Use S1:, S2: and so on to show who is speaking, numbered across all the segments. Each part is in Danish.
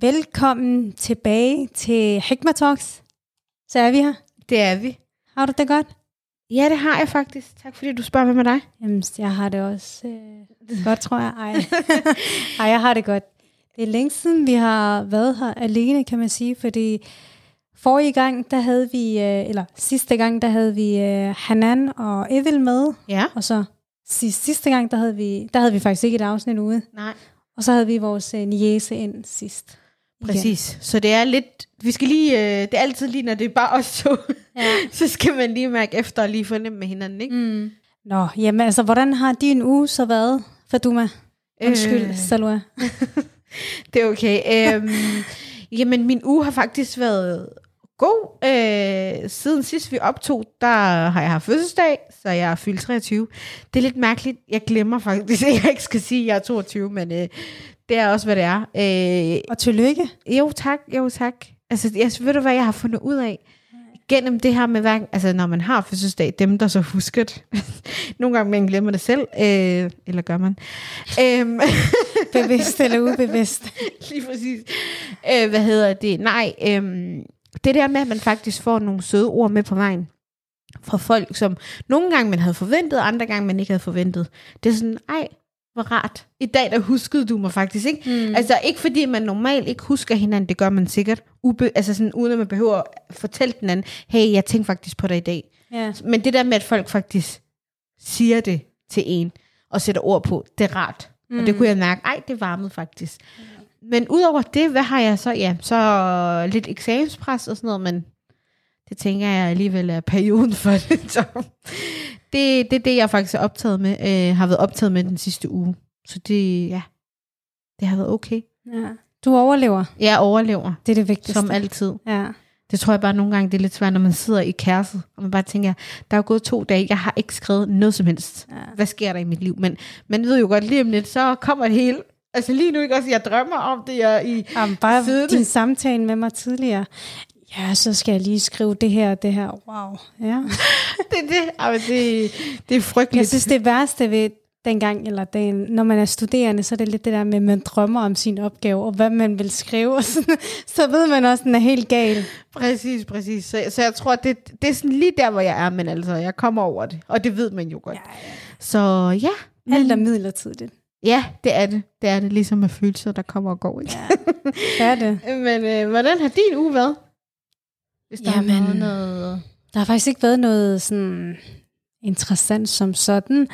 S1: Velkommen tilbage til Hikma Talks. Så er vi her.
S2: Det er vi.
S1: Har du det godt?
S2: Ja, det har jeg faktisk. Tak fordi du spørger, hvad med dig?
S1: Jamen, jeg har det også øh, godt, tror jeg. Ej. Ej, jeg har det godt. Det er længe siden, vi har været her alene, kan man sige, fordi forrige gang, der havde vi, øh, eller sidste gang, der havde vi øh, Hanan og Evil med,
S2: Ja.
S1: og så sidste, sidste gang, der havde, vi, der havde vi faktisk ikke et afsnit ude,
S2: Nej.
S1: og så havde vi vores øh, niese ind sidst. Igen.
S2: Præcis. Så det er lidt... Vi skal lige... Øh, det er altid lige, når det er bare os to.
S1: Ja.
S2: så skal man lige mærke efter og lige fornemme med hinanden, ikke?
S1: Mm. Nå, jamen altså, hvordan har din uge så været, Faduma? Undskyld,
S2: øh.
S1: Salwa.
S2: Det er okay. Øhm, jamen, min uge har faktisk været god. Øh, siden sidst vi optog, der har jeg haft fødselsdag, så jeg er fyldt 23. Det er lidt mærkeligt. Jeg glemmer faktisk, at jeg ikke skal sige, at jeg er 22, men øh, det er også, hvad det er. Øh,
S1: Og tillykke.
S2: Jo tak, jo tak. Altså, jeg, ved du hvad, jeg har fundet ud af? Gennem det her med, hver, altså når man har fødselsdag, dem der så husker det. Nogle gange man glemmer det selv, øh, eller gør man. Øhm,
S1: Bevidst eller ubevidst.
S2: lige præcis. Øh, hvad hedder det? Nej, øhm, det der med, at man faktisk får nogle søde ord med på vejen fra folk, som nogle gange man havde forventet, andre gange man ikke havde forventet. Det er sådan, ej, hvor rart. I dag, der huskede du mig faktisk, ikke? Mm. Altså, ikke fordi man normalt ikke husker hinanden, det gør man sikkert, ube, altså sådan, uden at man behøver at fortælle den anden, hey, jeg tænkte faktisk på dig i dag.
S1: Ja.
S2: Men det der med, at folk faktisk siger det til en, og sætter ord på, det er rart. Mm. Og det kunne jeg mærke, ej, det varmede faktisk. Men udover det, hvad har jeg så? Ja, så lidt eksamenspres og sådan noget, men det tænker jeg alligevel er perioden for det. Så det, det er det, jeg faktisk er optaget med, øh, har været optaget med den sidste uge. Så det, ja, det har været okay.
S1: ja. Du overlever.
S2: Jeg overlever,
S1: Det er det vigtigste.
S2: som altid.
S1: Ja.
S2: Det tror jeg bare nogle gange, det er lidt svært, når man sidder i kærset, og man bare tænker, der er gået to dage, jeg har ikke skrevet noget som helst.
S1: Ja.
S2: Hvad sker der i mit liv? Men man ved jo godt, lige om lidt, så kommer det hele. Altså lige nu ikke også, jeg drømmer om det, jeg i
S1: Jamen, bare
S2: Siddende.
S1: din samtale med mig tidligere. Ja, så skal jeg lige skrive det her og det her. Wow. Ja.
S2: det, er det, altså, det, det er frygteligt.
S1: Jeg synes, det værste ved dengang, eller den, når man er studerende, så er det lidt det der med, at man drømmer om sin opgave, og hvad man vil skrive, og sådan, så ved man også, at den er helt gal.
S2: Præcis, præcis. Så, så jeg tror, det, det er sådan lige der, hvor jeg er, men altså, jeg kommer over det. Og det ved man jo godt.
S1: Ja,
S2: Så ja. Men,
S1: Alt er midlertidigt.
S2: Ja, det er det. Det er det, ligesom med følelser, der kommer og går. Ikke?
S1: Ja, det er det.
S2: Men øh, hvordan har din uge været? Hvis der
S1: Jamen,
S2: har noget...
S1: Der har faktisk ikke været noget sådan interessant som sådan,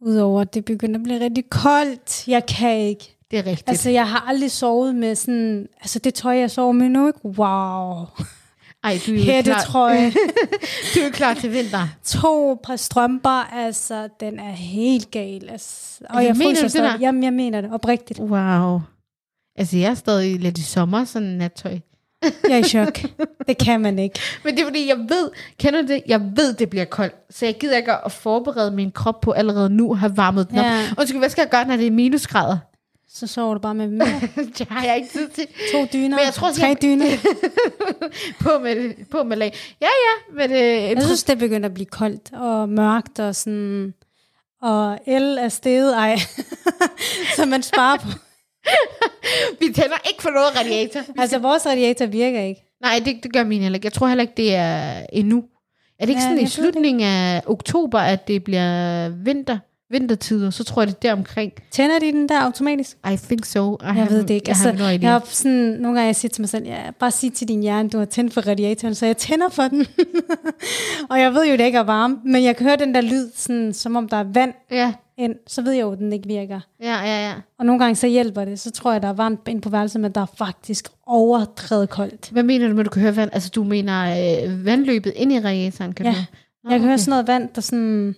S1: udover at det begynder at blive rigtig koldt. Jeg kan ikke.
S2: Det er rigtigt.
S1: Altså, jeg har aldrig sovet med sådan... Altså, det tøj, jeg sover med nu, ikke? Wow.
S2: Ej, du er jo
S1: Hætte
S2: klar, du er jo klar til vinter.
S1: to par strømper, altså, den er helt gal. Altså, og
S2: Altså,
S1: jeg
S2: mener du det der?
S1: Jamen, jeg mener det, oprigtigt.
S2: Wow. Altså, jeg er stadig lidt i sommer, sådan nattøj.
S1: Jeg er i chok. Det kan man ikke.
S2: Men det er fordi, jeg ved, kender det? Jeg ved, det bliver koldt. Så jeg gider ikke at forberede min krop på allerede nu at have varmet den op.
S1: Ja.
S2: Undskyld, hvad skal jeg gøre, når det er minusgrader?
S1: Så sover du bare med mere.
S2: det har jeg ikke tid til.
S1: to dyner,
S2: Men jeg tror,
S1: tre
S2: jeg-
S1: dyner.
S2: på med, på med lag. Ja, ja, men øh,
S1: Jeg synes, det begynder at blive koldt og mørkt og sådan... Og el er steget, ej. så man sparer på.
S2: vi tænder ikke for noget radiator.
S1: Altså, vores radiator virker ikke.
S2: Nej, det, det gør min heller ikke. Jeg tror heller ikke, det er endnu. Er det ikke
S1: Ja,
S2: sådan i slutningen af oktober, at det bliver vinter, vintertider? Så tror jeg, det er deromkring.
S1: Tænder de den der automatisk?
S2: I think so. I
S1: Jeg
S2: have-
S1: ved det ikke.
S2: Jeg har
S1: Altså,
S2: no
S1: jeg har sådan, nogle gange jeg siger til mig selv, ja, bare sig til din hjerne, du har tændt for radiatoren, så jeg tænder for den. og jeg ved jo, det ikke er varme, men jeg kan høre den der lyd, sådan, som om der er vand
S2: Ja,
S1: ind, så ved jeg jo, at den ikke virker.
S2: ja, ja, ja.
S1: Og nogle gange så hjælper det, så tror jeg, der er varmt ind på værelset, men der er faktisk overdrevet koldt.
S2: Hvad mener du med, at du kan høre vand? Altså, du mener øh, vandløbet ind i radiatoren, kan
S1: Ja.
S2: du høre?
S1: Jeg kan høre sådan noget vand, der sådan...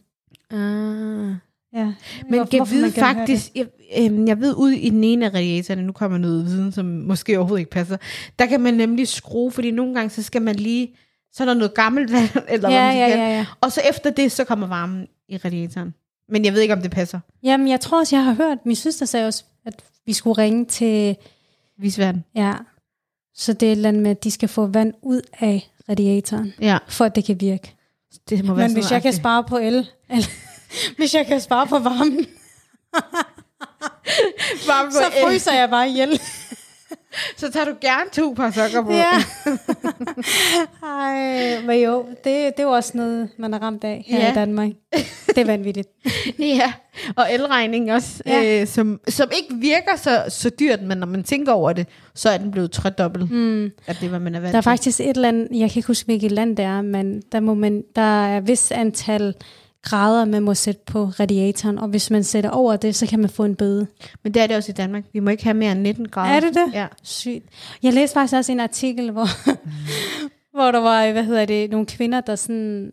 S2: Ah.
S1: Ja,
S2: Men kan vide faktisk, jeg, øh, jeg ved ude i den ene af radiatorerne, nu kommer noget viden, som måske overhovedet ikke passer, der kan man nemlig skrue, fordi nogle gange, så skal man lige, så er der noget gammelt vand, eller
S1: Ja,
S2: hvad man
S1: ja,
S2: det.
S1: ja, ja.
S2: og så efter det, så kommer varmen i radiatoren. Men jeg ved ikke, om det passer.
S1: Jamen, jeg tror også, jeg har hørt, min søster sagde også, at vi skulle ringe til,
S2: Vis verden.
S1: ja, så det er et eller andet med, at de skal få vand ud af radiatoren,
S2: Ja,
S1: for at det kan virke.
S2: det må være
S1: Men hvis jeg kan spare på el, eller, hvis jeg kan spare på varmen.
S2: Varme på
S1: så
S2: el.
S1: fryser jeg bare ihjel.
S2: så tager du gerne to par sokker på.
S1: Ja. Ej, men jo, det, det er jo også noget, man er ramt af her
S2: Ja.
S1: i Danmark. Det er vanvittigt.
S2: ja. Og elregning også, ja. Øh, som, som ikke virker så, så dyrt, men når man tænker over det, så er den blevet tredobbelt, mm. at det hvad man er vant
S1: Der er faktisk et eller andet, jeg kan ikke huske, hvilket land det er, men der, må man, der er et vis antal grader, man må sætte på radiatoren, og hvis man sætter over det, så kan man få en bøde.
S2: Men det er det også i Danmark. Vi må ikke have mere end 19 grader.
S1: Er det det?
S2: Ja.
S1: Sygt. Jeg læste faktisk også en artikel, hvor, hvor der var, hvad hedder det, nogle kvinder, der sådan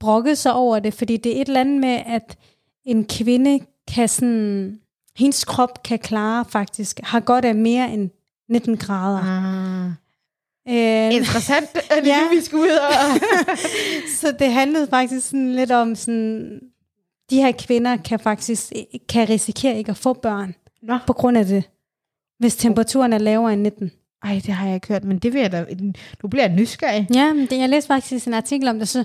S1: brokkede sig over det, fordi det er et eller andet med, at en kvinde kan sådan, hendes krop kan klare faktisk, har godt af mere end 19 grader.
S2: Ah.
S1: Øh,
S2: Interessant, at ja.
S1: Ja.
S2: vi skal ud og...
S1: så det handlede faktisk sådan lidt om sådan, de her kvinder kan faktisk kan risikere ikke at få børn
S2: Nå.
S1: på grund af det, hvis temperaturen er lavere end 19.
S2: Ej, det har jeg ikke hørt, men det vil jeg da... Nu bliver nysgerrig.
S1: Ja, men det, jeg læste faktisk en artikel om det, så,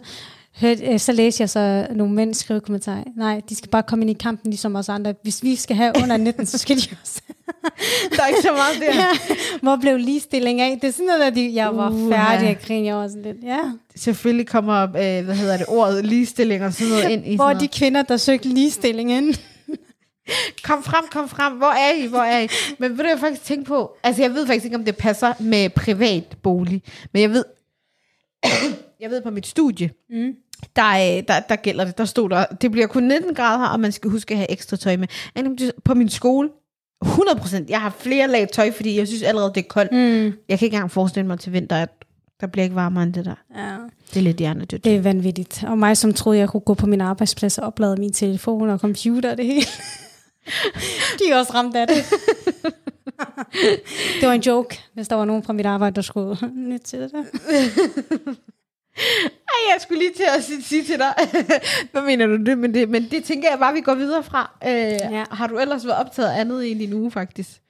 S1: hørte, øh, så læste jeg så nogle mænd skrive kommentarer. Nej, de skal bare komme ind i kampen ligesom os andre. Hvis vi skal have under 19, så skal de også.
S2: Der er ikke så meget der.
S1: ja, hvor blev ligestilling af? Det er sådan noget, at de, jeg var
S2: Uha.
S1: færdig at grine. Jeg var sådan lidt, ja.
S2: Selvfølgelig kommer, øh, hvad hedder det, ordet ligestilling og sådan noget ind i
S1: Hvor er de kvinder, der søgte ligestilling ind?
S2: Kom frem, kom frem. Hvor er I? Hvor er I? Men ved du, jeg faktisk tænke på? Altså, jeg ved faktisk ikke, om det passer med privat bolig. Men jeg ved, jeg ved på mit studie,
S1: Mm.
S2: der, øh, der, der gælder det. Der stod der, det bliver kun 19 grader her, og man skal huske at have ekstra tøj med. På min skole, 100 procent. Jeg har flere lag tøj, fordi jeg synes allerede, det er koldt.
S1: Mm.
S2: Jeg kan ikke engang forestille mig til vinter, at der bliver ikke varmere end det der.
S1: Ja.
S2: Det er lidt hjernedødt.
S1: Det er vanvittigt. Og mig, som troede, jeg kunne gå på min arbejdsplads og oplade min telefon og computer og det hele. De er også ramt af det. det var en joke, hvis der var nogen fra mit arbejde, der skulle nyt til det.
S2: Ej, jeg skulle lige til at sige, sige til dig, hvad mener du det med det? Men det tænker jeg bare, vi går videre fra. Øh, ja. Har du ellers været optaget andet i din uge, faktisk?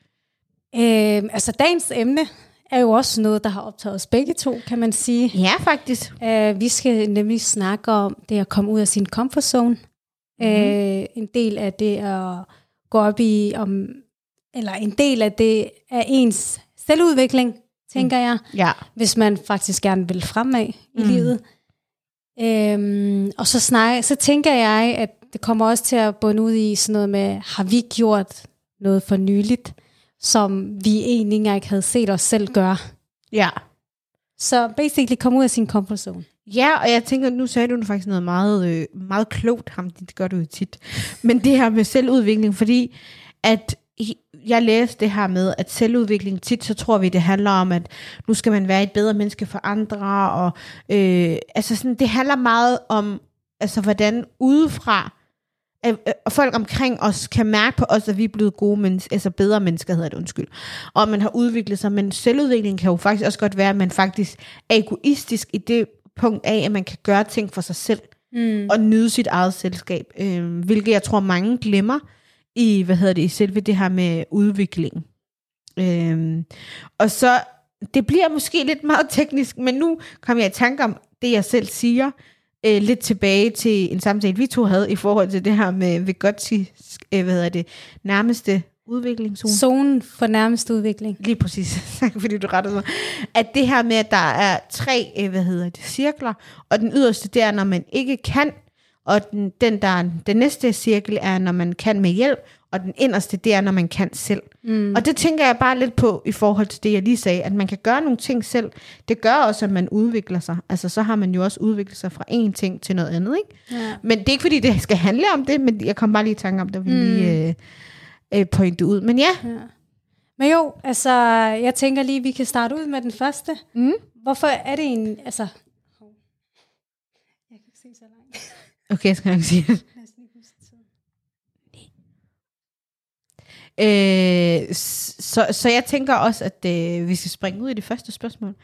S1: Øh, altså, dagens emne er jo også noget, der har optaget os begge to, kan man sige.
S2: Ja, faktisk.
S1: Uh, vi skal nemlig snakke om det at komme ud af sin comfort zone. Mm. Uh, en del af det at gå op i, om, eller en del af det er ens selvudvikling, tænker mm. jeg,
S2: Ja.
S1: hvis man faktisk gerne vil fremad i
S2: Mm.
S1: livet. Um, og så, snak, så tænker jeg, at det kommer også til at bunde ud i sådan noget med, har vi gjort noget for nyligt, som vi egentlig ikke havde set os selv gøre.
S2: Ja.
S1: Så basically komme ud af sin comfort zone.
S2: Ja, og jeg tænker, nu sagde du faktisk noget meget, øh, meget klogt, ham, det gør du jo tit. Men det her med selvudvikling, fordi at i- jeg læste det her med, at selvudvikling tit, så tror vi, det handler om, at nu skal man være et bedre menneske for andre, og øh, altså sådan, det handler meget om, altså hvordan udefra, at, at folk omkring os kan mærke på os, at vi er blevet gode mennesker, altså bedre mennesker hedder det, undskyld. Og man har udviklet sig, men selvudvikling kan jo faktisk også godt være, at man faktisk er egoistisk i det punkt af, at man kan gøre ting for sig selv,
S1: Mm.
S2: og nyde sit eget selskab, øh, hvilket jeg tror mange glemmer i, hvad hedder det, i selve det her med udvikling. Øh, og så, det bliver måske lidt meget teknisk, men nu kom jeg i tanke om det, jeg selv siger, øh, lidt tilbage til en samtale, vi to havde i forhold til det her med Vygotsky, øh, hvad hedder det, nærmeste udviklingszone.
S1: Zonen for nærmeste udvikling.
S2: Lige præcis, fordi du rettede mig. At det her med, at der er tre, øh, hvad hedder det, cirkler, og den yderste, det er, når man ikke kan, og den, den, der er, den næste cirkel er, når man kan med hjælp, og den inderste, det er, når man kan selv.
S1: Mm.
S2: Og det tænker jeg bare lidt på i forhold til det, jeg lige sagde, at man kan gøre nogle ting selv. Det gør også, at man udvikler sig. Altså, så har man jo også udviklet sig fra en ting til noget andet, ikke?
S1: Ja.
S2: Men det er ikke, fordi det skal handle om det, men jeg kom bare lige i tanke om det, vi mm. lige øh, øh, pointe ud. Men ja,
S1: Ja. Men jo, altså, jeg tænker lige, vi kan starte ud med den første.
S2: Mm.
S1: Hvorfor er det en, altså... Jeg kan ikke se så langt.
S2: Okay, jeg skal nok sige det. Øh, så, så jeg tænker også, at øh, vi skal springe ud i det første spørgsmål.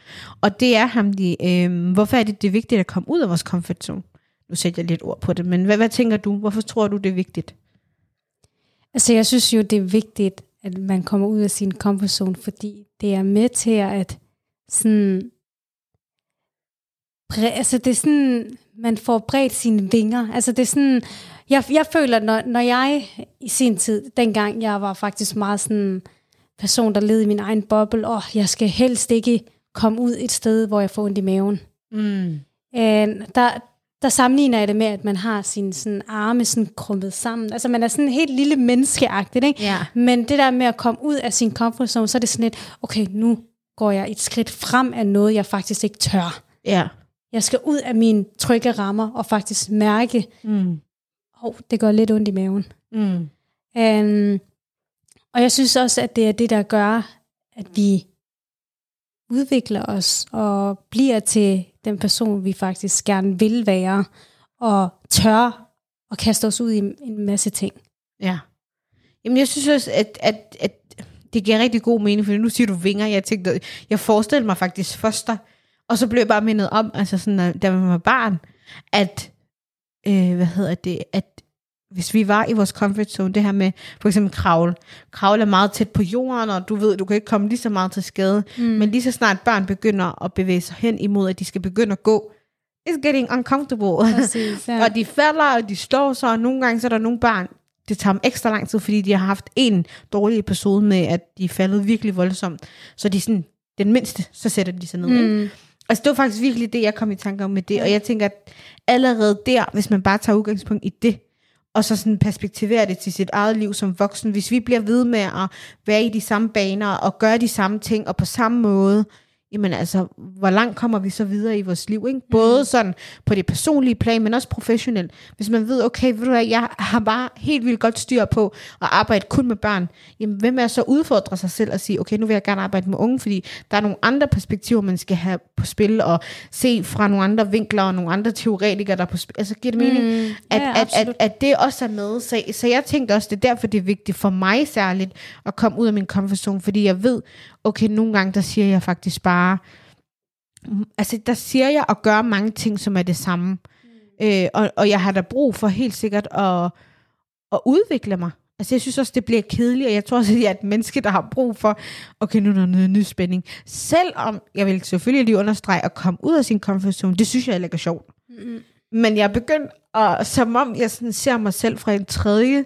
S2: Og det er ham, de, øh, hvorfor er det, det er vigtigt at komme ud af vores comfort zone? Nu sætter jeg lidt ord på det, men hvad, hvad tænker du? Hvorfor tror du, det er vigtigt?
S1: Altså, jeg synes jo, det er vigtigt, at man kommer ud af sin comfort zone, fordi det er med til at sådan... Bre, altså, det er sådan, man får bredt sine vinger. Altså, det er sådan... Jeg, jeg føler, når, når jeg i sin tid, dengang jeg var faktisk meget sådan person, der levede i min egen boble. Åh, oh, jeg skal helst ikke komme ud et sted, hvor jeg får ondt i maven.
S2: Mm.
S1: Øh, der, der sammenligner jeg det med, at man har sine sådan, arme sådan krummet sammen. Altså man er sådan helt lille menneskeagtigt, ikke?
S2: Ja.
S1: Men det der med at komme ud af sin comfort zone, så er det sådan lidt, okay, nu går jeg et skridt frem af noget, jeg faktisk ikke tør.
S2: Ja.
S1: Jeg skal ud af mine trygge rammer og faktisk mærke,
S2: Mm.
S1: hov, det gør lidt ondt i maven.
S2: Mm.
S1: Um, og jeg synes også, at det er det, der gør, at vi udvikler os og bliver til den person, vi faktisk gerne vil være, og tør at kaste os ud i en masse ting.
S2: Ja. Jamen, jeg synes også, at, at, at det giver rigtig god mening, for nu siger du vinger. Jeg tænkte, jeg forestillede mig faktisk foster, og så blev jeg bare mindet om, altså sådan, da man var barn, at, øh, hvad hedder det, at hvis vi var i vores comfort zone, det her med for eksempel kravle. Kravle er meget tæt på jorden, og du ved, du kan ikke komme lige så meget til skade. Mm. Men lige så snart børn begynder at bevæge sig hen imod, at de skal begynde at gå, it's getting uncomfortable.
S1: Præcis, ja.
S2: og de falder, og de slår sig, og nogle gange så er der nogle børn, det tager dem ekstra lang tid, fordi de har haft en dårlig episode med, at de er faldet virkelig voldsomt. Så de er sådan, den mindste, så sætter de sig ned. Mm. Ikke? Altså det var faktisk virkelig det, jeg kom i tanke om med det, og jeg tænker, at allerede der, hvis man bare tager udgangspunkt i det, og så sådan perspektiverer det til sit eget liv som voksen, hvis vi bliver ved med at være i de samme baner, og gøre de samme ting, og på samme måde, jamen altså, hvor langt kommer vi så videre i vores liv, ikke? Både sådan på det personlige plan, men også professionelt. Hvis man ved, okay, ved du hvad, jeg har bare helt vildt godt styr på at arbejde kun med børn, jamen hvem er så udfordre sig selv og sige, okay, nu vil jeg gerne arbejde med unge, fordi der er nogle andre perspektiver, man skal have på spil, og se fra nogle andre vinkler, og nogle andre teoretikere, der er på spil. Altså, giver det mening,
S1: Mm.
S2: at,
S1: Ja,
S2: at, at, at det også er med. Så, så jeg tænkte også, det er derfor, det er vigtigt for mig særligt, at komme ud af min comfort zone, fordi jeg ved, okay, nogle gange, der siger jeg faktisk bare, mm, altså der siger jeg og gør mange ting, som er det samme. Mm. Øh, og, og jeg har da brug for helt sikkert at, at udvikle mig. Altså jeg synes også, det bliver kedeligt, og jeg tror også, at jeg er et menneske, der har brug for, okay, nu er der noget ny spænding. Selvom jeg vil selvfølgelig lige understrege at komme ud af sin comfort zone, det synes jeg heller ikke er sjovt.
S1: Mm.
S2: Men jeg er begyndt, at, som om jeg sådan ser mig selv fra en tredje,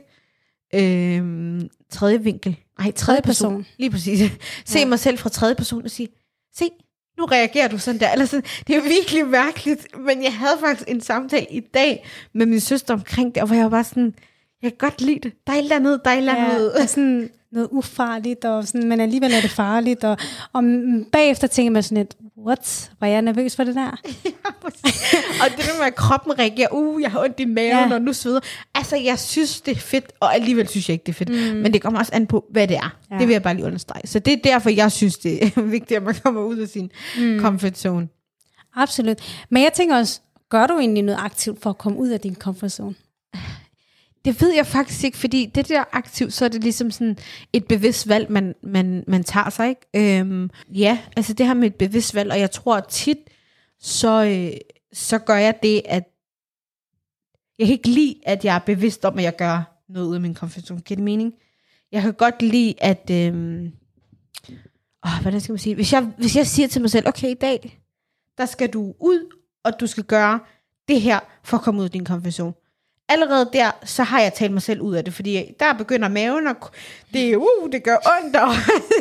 S2: øh, tredje vinkel. Nej, tredje person.
S1: person.
S2: Lige præcis. Se
S1: Ja.
S2: mig selv fra tredje person og sige, se, nu reagerer du sådan der. Eller sådan, det er virkelig mærkeligt, men jeg havde faktisk en samtale i dag med min søster omkring det, og hvor jeg var bare sådan, jeg kan godt lide det. Der er et eller andet, der er et eller
S1: Ja,
S2: andet.
S1: det er sådan noget ufarligt, og sådan, men alligevel er det farligt. Og, og bagefter tænker man sådan lidt, what? Var jeg nervøs for det der?
S2: og det der med, at kroppen reagerer, uh, jeg har ondt i maven,
S1: Ja.
S2: og nu sveder. Altså, jeg synes, det er fedt, og alligevel synes jeg ikke, det er fedt. Mm. Men det kommer også an på, hvad det er.
S1: Ja.
S2: Det vil jeg bare lige understrege. Så det er derfor, jeg synes, det er vigtigt, at man kommer ud af sin mm. comfort zone.
S1: Absolut. Men jeg tænker også, gør du egentlig noget aktivt for at komme ud af din comfort zone?
S2: Det ved jeg faktisk ikke, fordi det der aktivt, så er det ligesom sådan et bevidst valg, man, man, man tager sig, ikke? Øhm, ja, altså det her med et bevidst valg, og jeg tror tit, så, øh, så gør jeg det, at jeg kan ikke lide, at jeg er bevidst om, at jeg gør noget ud af min comfort zone. Giver det mening? Jeg kan godt lide, at... Øhm, åh, hvordan skal man sige? Hvis jeg, hvis jeg siger til mig selv, okay, i dag, der skal du ud, og du skal gøre det her, for at komme ud af din comfort zone allerede der, så har jeg talt mig selv ud af det, fordi der begynder maven, og det, uh, det gør ondt, og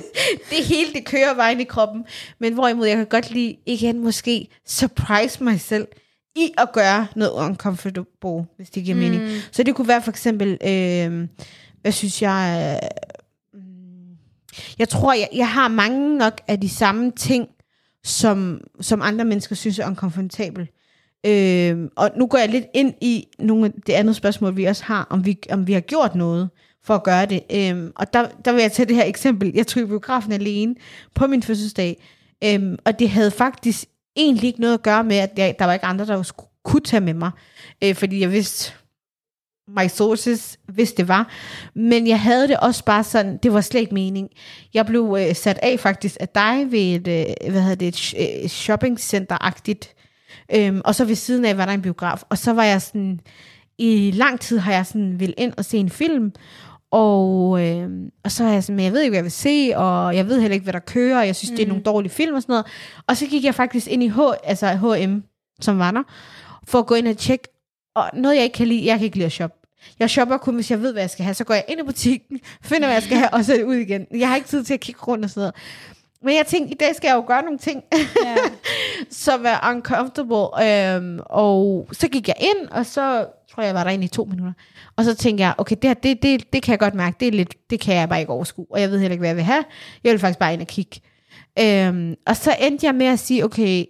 S2: det hele, det kører vejen i kroppen. Men hvorimod jeg kan godt lide, igen måske, surprise mig selv, i at gøre noget uncomfortable, hvis det giver mm. mening. Så det kunne være for eksempel, øh, hvad synes jeg, øh, jeg tror, jeg, jeg har mange nok af de samme ting, som, som andre mennesker synes er uncomfortable. Øh, og nu går jeg lidt ind i nogle af det andet spørgsmål, vi også har, om vi, om vi har gjort noget for at gøre det. Øh, og der, der vil jeg tage det her eksempel. Jeg tog i biografen alene på min fødselsdag, øh, og det havde faktisk egentlig ikke noget at gøre med, at jeg, der var ikke andre, der skulle, kunne tage med mig, øh, fordi jeg vidste, my sources, hvis det var. Men jeg havde det også bare sådan, det var slet ikke mening. Jeg blev øh, sat af faktisk af dig ved et, øh, hvad hedder det, et, øh, shoppingcenter-agtigt Øhm, og så ved siden af var der en biograf. Og så var jeg sådan, i lang tid har jeg sådan vil ind og se en film. Og, øhm, og så er jeg sådan, men jeg ved ikke, hvad jeg vil se, og jeg ved heller ikke, hvad der kører, og jeg synes, mm. det er nogle dårlige film og sådan noget. Og så gik jeg faktisk ind i H, altså H&M, som var der, for at gå ind og tjekke. Og noget, jeg ikke kan lide, jeg kan ikke lide at shoppe. Jeg shopper kun, hvis jeg ved, hvad jeg skal have. Så går jeg ind i butikken, finder, hvad jeg skal have, og så er det ud igen. Jeg har ikke tid til at kigge rundt og sådan noget. Men jeg tænkte, i dag skal jeg jo gøre nogle ting,
S1: Ja.
S2: som er uncomfortable. Øhm, og så gik jeg ind, og så tror jeg, jeg var derinde i to minutter. Og så tænkte jeg, okay, det her, det, det, det kan jeg godt mærke, det, er lidt, det kan jeg bare ikke overskue. Og jeg ved heller ikke, hvad jeg vil have. Jeg vil faktisk bare ind og kigge. Øhm, og så endte jeg med at sige, okay,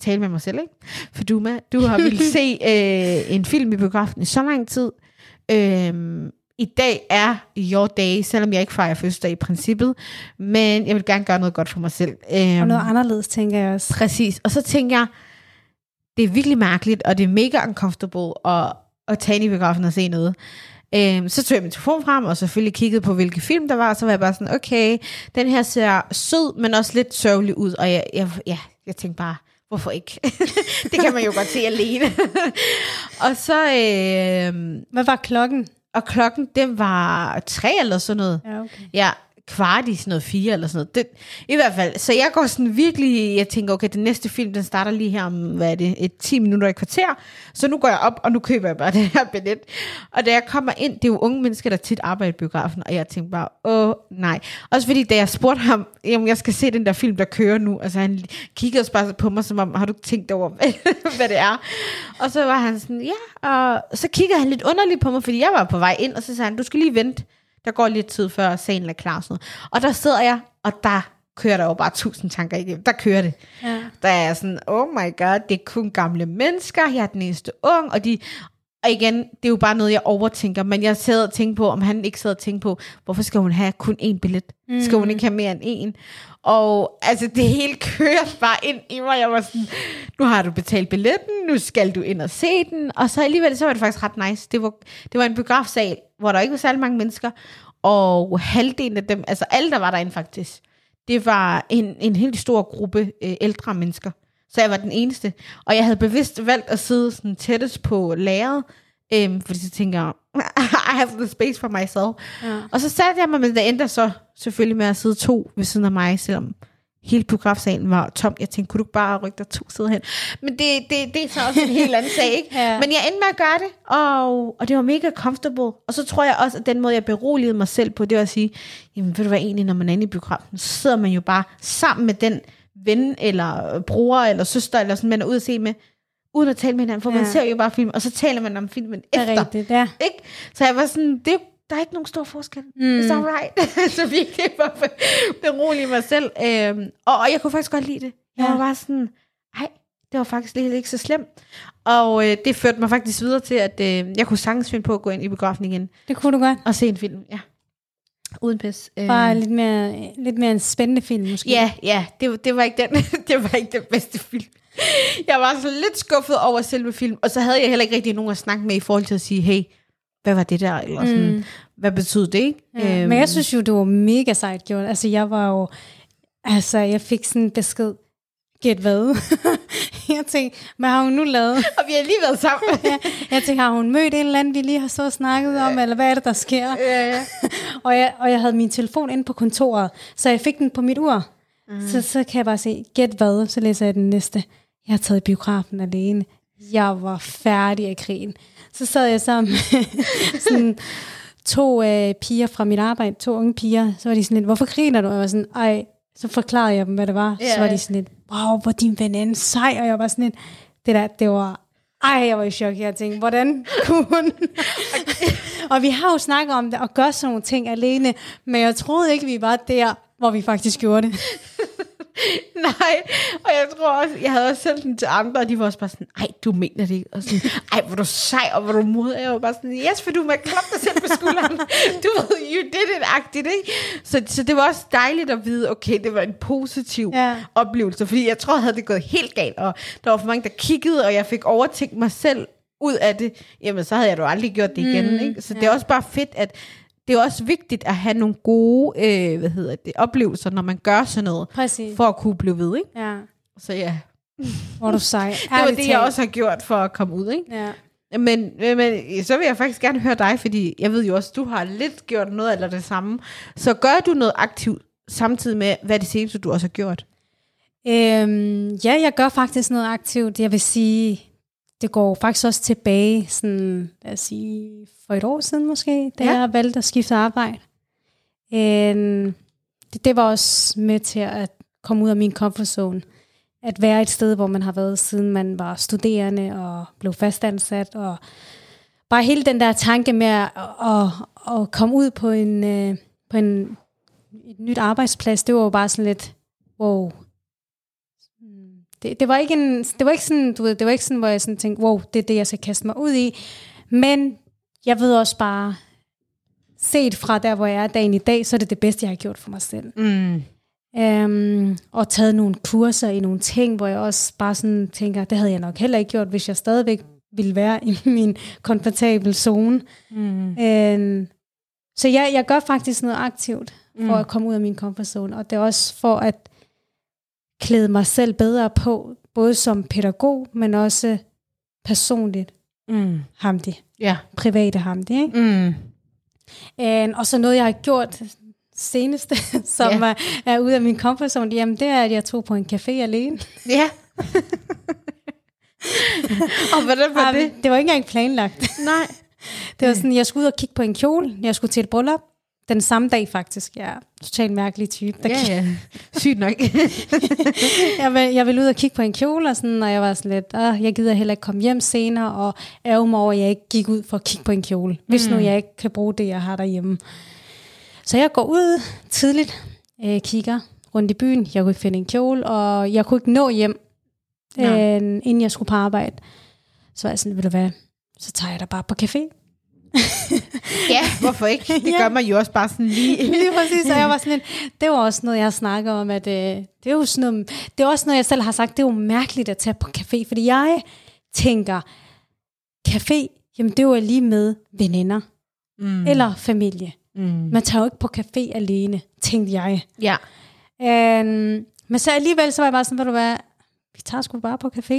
S2: tale med mig selv, ikke? For du, med, du har ville se øh, en film i biografen i så lang tid. Øhm, I dag er your day, selvom jeg ikke fejrer fødselsdag i princippet. Men jeg vil gerne gøre noget godt for mig selv. Øhm,
S1: Og noget anderledes, tænker jeg også.
S2: Præcis. Og så tænker jeg, det er virkelig mærkeligt, og det er mega uncomfortable at, at tage ind i biografen og se noget. Øhm, så tog jeg min telefon frem, og selvfølgelig kiggede på, hvilke film der var, og så var jeg bare sådan, okay, den her ser sød, men også lidt sørgelig ud, og jeg, jeg, ja, jeg tænkte bare, hvorfor ikke? det kan man jo godt se alene. og så, øhm,
S1: Hvad var klokken?
S2: Og klokken, den var tre eller sådan noget.
S1: Ja, okay.
S2: Ja, kvart i sådan noget fire eller sådan noget. Det, I hvert fald, så jeg går sådan virkelig, jeg tænker, okay, den næste film, den starter lige her om, hvad er det, et 10 minutter i kvarter. Så nu går jeg op, og nu køber jeg bare det her billet. Og da jeg kommer ind, det er jo unge mennesker, der tit arbejder i biografen, og jeg tænkte bare, åh nej. Også fordi, da jeg spurgte ham, jamen jeg skal se den der film, der kører nu, altså han kiggede også bare på mig, som om, har du tænkt over, hvad, hvad det er? Og så var han sådan, ja, og så kiggede han lidt underligt på mig, fordi jeg var på vej ind, og så sagde han, du skal lige vente der går lidt tid før salen er klar. og Sådan noget. Og der sidder jeg, og der kører der jo bare tusind tanker igennem. Der kører det.
S1: Ja.
S2: Der er sådan, oh my god, det er kun gamle mennesker. Jeg er den eneste ung, og de... Og igen, det er jo bare noget, jeg overtænker, men jeg sad og tænkte på, om han ikke sad og tænkte på, hvorfor skal hun have kun én billet? Mm. Skal hun ikke have mere end én? Og altså, det hele kører bare ind i mig. Jeg var sådan, nu har du betalt billetten, nu skal du ind og se den. Og så alligevel, så var det faktisk ret nice. Det var, det var en biografsal, hvor der ikke var særlig mange mennesker, og halvdelen af dem, altså alle, der var derinde faktisk, det var en, en helt stor gruppe øh, ældre mennesker. Så jeg var den eneste. Og jeg havde bevidst valgt at sidde sådan tættest på lærret, øhm, fordi så tænker jeg, I have the space for myself.
S1: Ja.
S2: Og så satte jeg mig, men det endte så selvfølgelig med at sidde to ved siden af mig, selvom hele biografsalen var tom. Jeg tænkte, kunne du ikke bare rykke dig to sider hen? Men det, det, det er så også en helt anden sag, ikke?
S1: Ja.
S2: Men jeg endte med at gøre det, og, og det var mega comfortable. Og så tror jeg også, at den måde, jeg beroligede mig selv på, det var at sige, jamen ved du hvad egentlig, når man er inde i biografen, så sidder man jo bare sammen med den ven, eller bror, eller søster, eller sådan, man er ude at se med, uden at tale med hinanden, for ja. man ser jo bare film, og så taler man om filmen
S1: Det er
S2: efter.
S1: rigtigt, ja.
S2: Ikke? Så jeg var sådan, det, der er ikke nogen stor forskel. Mm. It's alright. så virkelig bare berolige mig selv. Øhm, og, og jeg kunne faktisk godt lide det. Jeg
S1: Ja.
S2: var bare sådan, ej, det var faktisk lidt ikke så slemt. Og øh, det førte mig faktisk videre til, at øh, jeg kunne sagtens finde på at gå ind i biografen igen
S1: Det kunne du godt.
S2: og se en film. Ja. Uden pis. Øh,
S1: Bare lidt mere, lidt mere en spændende film, måske.
S2: Ja, ja, det, var- det, var ikke den, det var ikke den bedste film. Jeg var så lidt skuffet over selve film, og så havde jeg heller ikke rigtig nogen at snakke med i forhold til at sige, hey, hvad var det der? Eller sådan, mm. hvad betød det, ikke?
S1: Ja,
S2: Øhm,
S1: men jeg synes jo, det var mega sejt gjort. Altså, jeg var jo... Altså, jeg fik sådan en besked. Gæt hvad? jeg tænkte, hvad har hun nu lavet?
S2: Og vi har lige været sammen.
S1: ja, jeg tænkte, har hun mødt en eller anden, vi lige har så snakket om, eller hvad er det, der sker?
S2: ja, ja.
S1: og, jeg, og jeg havde min telefon inde på kontoret, så jeg fik den på mit ur. Mm. Så, så kan jeg bare se, gæt hvad, så læser jeg den næste. Jeg har taget i biografen alene. Jeg var færdig af krigen. Så sad jeg sammen med sådan to øh, piger fra mit arbejde, to unge piger. Så var de sådan lidt, hvorfor griner du? Og jeg var sådan, ej, så forklarede jeg dem, hvad det var.
S2: Ja,
S1: Så var de sådan lidt, wow, hvor din veninde sej. Og jeg var sådan lidt, det der, det var, ej, jeg var i chok. Jeg tænkte, hvordan kunne hun? og vi har jo snakket om det, og gør sådan nogle ting alene, men jeg troede ikke, vi var der, hvor vi faktisk gjorde det.
S2: Nej, og jeg tror også, jeg havde også sendt den til andre, og de var også bare sådan, ej, du mener det ikke. Og sådan, ej, hvor du sej, og hvor du mod. Jeg var bare sådan, yes, for du må klappe dig selv på skulderen. Du ved, you did it-agtigt, ikke? Så, så det var også dejligt at vide, okay, det var en positiv
S1: Ja.
S2: oplevelse, fordi jeg tror, havde det gået helt galt, og der var for mange, der kiggede, og jeg fik overtænkt mig selv ud af det, jamen så havde jeg jo aldrig gjort det igen, mm, ikke? Så ja. det er også bare fedt, at det er også vigtigt at have nogle gode øh, hvad hedder det, oplevelser, når man gør sådan noget,
S1: Præcis.
S2: for at kunne blive ved, ikke?
S1: Ja,
S2: Så ja,
S1: hvor du sej.
S2: det var det, jeg også har gjort for at komme ud, ikke?
S1: Ja.
S2: Men, men så vil jeg faktisk gerne høre dig, fordi jeg ved jo også, du har lidt gjort noget eller det samme. Så gør du noget aktivt samtidig med, hvad det seneste, du også har gjort?
S1: Øhm, ja, jeg gør faktisk noget aktivt. Jeg vil sige, det går faktisk også tilbage, sådan, lad os sige, for et år siden måske, da
S2: Ja.
S1: jeg valgte at skifte arbejde. En, det, det var også med til at komme ud af min comfort zone. At være et sted, hvor man har været, siden man var studerende og blev fastansat. Og bare hele den der tanke med at, at, at komme ud på en, øh, på en et nyt arbejdsplads, det var jo bare sådan lidt, wow. Det, det, var ikke en, det var ikke sådan, du ved, det var ikke sådan, hvor jeg sådan tænkte, wow, det er det, jeg skal kaste mig ud i. Men jeg ved også bare, set fra der, hvor jeg er dagen i dag, så er det det bedste, jeg har gjort for mig selv.
S2: Mm.
S1: Um, og taget nogle kurser i nogle ting, hvor jeg også bare sådan tænker, det havde jeg nok heller ikke gjort, hvis jeg stadigvæk ville være i min komfortable zone.
S2: Mm.
S1: Um, så jeg, jeg gør faktisk noget aktivt for
S2: Mm.
S1: at komme ud af min comfort zone, og det er også for at klæde mig selv bedre på, både som pædagog, men også personligt
S2: Mm.
S1: hamdi,
S2: Ja.
S1: private hamdi. Ikke?
S2: Mm.
S1: Um, og så noget, jeg har gjort seneste, som yeah. er, er ude af min comfort zone, jamen det er, at jeg tog på en café alene.
S2: Ja. og hvordan var det?
S1: Det var ikke engang planlagt.
S2: Nej.
S1: Det var sådan, jeg skulle ud og kigge på en kjole. Jeg skulle til et bryllup. Den samme dag faktisk. Jeg er totalt mærkelig type. Der
S2: Ja, ja. Sygt nok.
S1: jeg, vil, jeg ville ud og kigge på en kjole, og, sådan, og jeg var sådan lidt, ah, jeg gider heller ikke komme hjem senere, og ærge mig over, at jeg ikke gik ud for at kigge på en kjole, hvis nu jeg ikke kan bruge det, jeg har derhjemme. Så jeg går ud tidligt, øh, kigger rundt i byen, jeg kunne ikke finde en kjole, og jeg kunne ikke nå hjem, øh, inden jeg skulle på arbejde. Så var jeg sådan, ved du hvad, så tager jeg da bare på café.
S2: Ja, hvorfor ikke? Det
S1: Ja.
S2: gør man jo også bare sådan lige.
S1: Lige præcis, og jeg var sådan lidt, det var også noget, jeg snakker om, at øh, det er jo sådan noget, det er også noget, jeg selv har sagt, det er jo mærkeligt at tage på café, fordi jeg tænker, café, jamen det var lige med veninder,
S2: Mm.
S1: eller familie.
S2: Mm.
S1: Man tager jo ikke på café alene, tænkte jeg.
S2: Ja.
S1: Um, men så alligevel, så var jeg bare sådan, ved du hvad, vi tager sgu bare på café.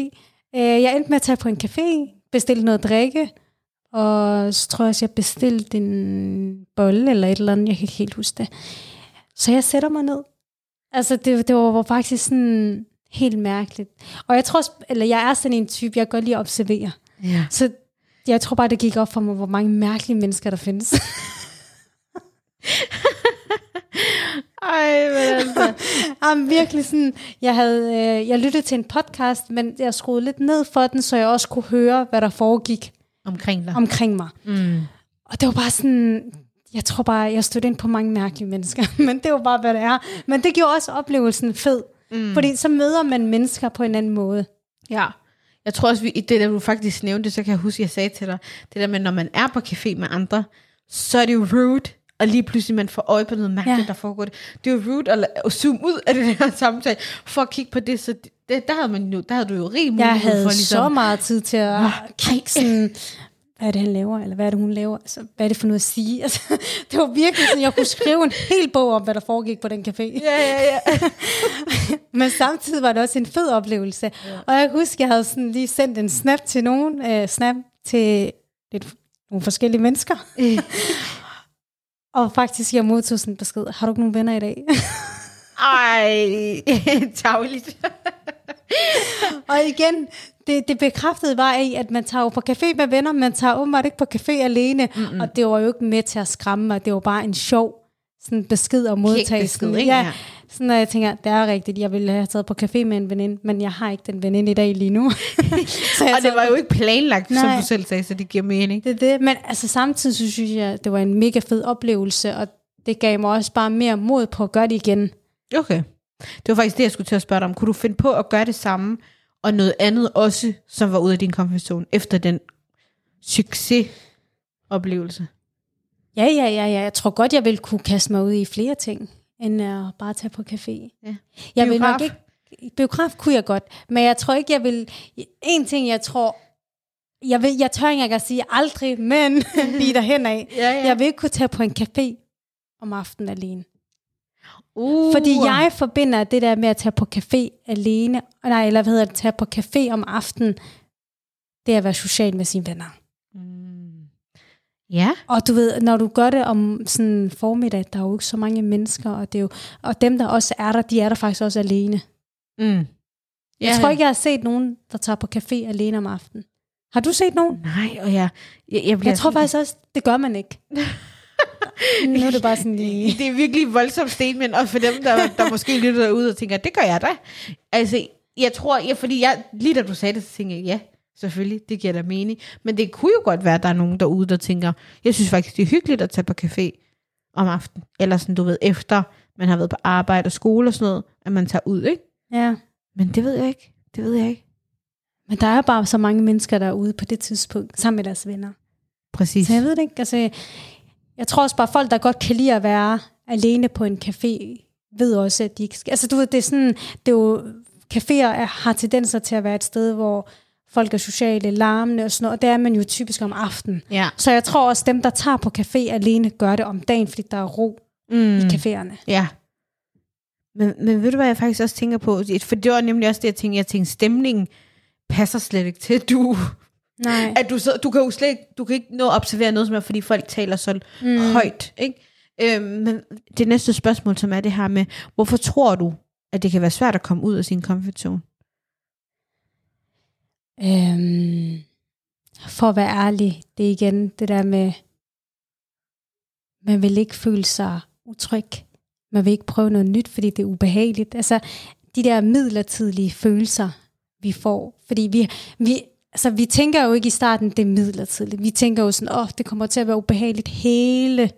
S1: Uh, jeg endte med at tage på en café, bestille noget drikke, og så tror jeg også, jeg bestilte en bolle eller et eller andet, jeg kan ikke helt huske det. Så jeg sætter mig ned. Altså, det, det var faktisk sådan helt mærkeligt. Og jeg tror, eller jeg er sådan en type, jeg godt lide at observere.
S2: ja.
S1: Så jeg tror bare, det gik op for mig, hvor mange mærkelige mennesker der findes.
S2: Ej, men altså.
S1: Jamen, virkelig sådan, jeg havde, øh, jeg lyttede til en podcast, men jeg skruede lidt ned for den, så jeg også kunne høre, hvad der foregik
S2: Omkring dig.
S1: omkring mig.
S2: Mm.
S1: Og det var bare sådan, jeg tror bare, jeg stødte ind på mange mærkelige mennesker, men det var bare, hvad det er. Men det gjorde også oplevelsen fed, mm. fordi så møder man mennesker på en anden måde.
S2: Ja. Jeg tror også, vi, i det der du faktisk nævnte, så kan jeg huske, jeg sagde til dig, det der med, når man er på café med andre, så er det jo rude, og lige pludselig man får øje på noget mærkeligt, ja. Der foregår. Det Det er jo rude at, at zoome ud af det der samtale, for at kigge på det, så det, der, havde man jo, der havde du jo rig mulighed
S1: Jeg havde
S2: for
S1: så
S2: ligesom,
S1: meget tid til at kigge sådan, hvad er det, han laver, eller hvad er det, hun laver? Altså, hvad er det for noget at sige? Altså, det var virkelig sådan, jeg kunne skrive en hel bog om, hvad der foregik på den café.
S2: Ja, ja, ja.
S1: Men samtidig var det også en fed oplevelse. Ja. Og jeg kan huske, jeg havde sådan lige sendt en snap til nogen, øh, snap til lidt, nogle forskellige mennesker. Og faktisk, jeg modtog sådan en besked, har du ikke nogen venner i dag?
S2: Ej, tavligt.
S1: og igen, det, det bekræftede bare i, at man tager jo på café med venner, man tager åbenbart ikke på café alene. Mm-hmm. Og det var jo ikke med til at skræmme mig, det var bare en sjov sådan besked at modtage.
S2: besked, ikke?
S1: ja,
S2: Ja.
S1: sådan, at jeg tænker, det er rigtigt, jeg ville have taget på café med en veninde, men jeg har ikke den veninde i dag lige nu. så
S2: Og det var jo ikke planlagt, Nej. som du selv sagde, så det giver mening.
S1: Det er det, men altså samtidig så synes jeg, det var en mega fed oplevelse, og det gav mig også bare mere mod på at gøre det igen.
S2: Okay. Det var faktisk det, jeg skulle til at spørge dig om. Kunne du finde på at gøre det samme, og noget andet også, som var ude af din zone, efter den succesoplevelse?
S1: Ja, ja, ja, ja. Jeg tror godt, jeg ville kunne kaste mig ud i flere ting, end at bare tage på café.
S2: Ja.
S1: Jeg vil
S2: Biograf?
S1: nok ikke... Biograf kunne jeg godt, men jeg tror ikke, jeg vil... En ting, jeg tror... Jeg, vil, jeg tør ikke at sige aldrig, men lige derhen af.
S2: Ja, ja.
S1: Jeg vil ikke kunne tage på en café om aftenen alene.
S2: Uh.
S1: Fordi jeg forbinder det der med at tage på café alene, nej, eller hvad hedder det, tage på café om aftenen, det er at være social med sine venner.
S2: Ja.
S1: Og du ved, når du gør det om sådan formiddag, der er jo ikke så mange mennesker, og, det er jo, og dem, der også er der, de er der faktisk også alene.
S2: Mm.
S1: Jeg tror ikke, jeg har set nogen, der tager på café alene om aftenen. Har du set nogen?
S2: Nej, og jeg, jeg, jeg
S1: Jeg tror faktisk også, det gør man ikke. nu er det bare sådan lige...
S2: det er virkelig et voldsomt statement, og for dem, der, der måske lytter derude og tænker, det gør jeg da. Altså, jeg tror, ja, fordi jeg, lige da du sagde det, så tænkte jeg, ja, selvfølgelig, det giver da mening. Men det kunne jo godt være, at der er nogen derude, der tænker, jeg synes faktisk, det er hyggeligt at tage på café om aftenen. Eller sådan, du ved, efter man har været på arbejde og skole og sådan noget, at man tager ud, ikke?
S1: Ja.
S2: Men det ved jeg ikke. Det ved jeg ikke.
S1: Men der er bare så mange mennesker derude på det tidspunkt, sammen med deres venner.
S2: Præcis.
S1: Så jeg ved det ikke. Altså, jeg tror også bare, folk, der godt kan lide at være alene på en café, ved også, at de ikke skal... Altså, du ved, det er sådan... Det er jo, caféer er, har tendenser til at være et sted, hvor folk er sociale, larmende og sådan noget, og det er man jo typisk om aftenen.
S2: Ja.
S1: Så jeg tror også, dem, der tager på café alene, gør det om dagen, fordi der er ro
S2: Mm.
S1: i caféerne.
S2: Ja. Men, men ved du, hvad jeg faktisk også tænker på? For det var nemlig også det, jeg tænkte. Jeg tænkte, stemningen passer slet ikke til, du...
S1: Nej.
S2: At du, så, du kan jo slet ikke, du kan ikke nå at observere noget som er, fordi folk taler så mm. højt. Ikke? Øhm, men det næste spørgsmål, som er det her med, hvorfor tror du, at det kan være svært at komme ud af sin comfort zone?
S1: Øhm, for at være ærlig, det er igen det der med, man vil ikke føle sig utryg. Man vil ikke prøve noget nyt, fordi det er ubehageligt. Altså, de der midlertidige følelser, vi får. Fordi vi, vi, altså, vi tænker jo ikke i starten, det er midlertidigt. Vi tænker jo sådan, åh, oh, det kommer til at være ubehageligt hele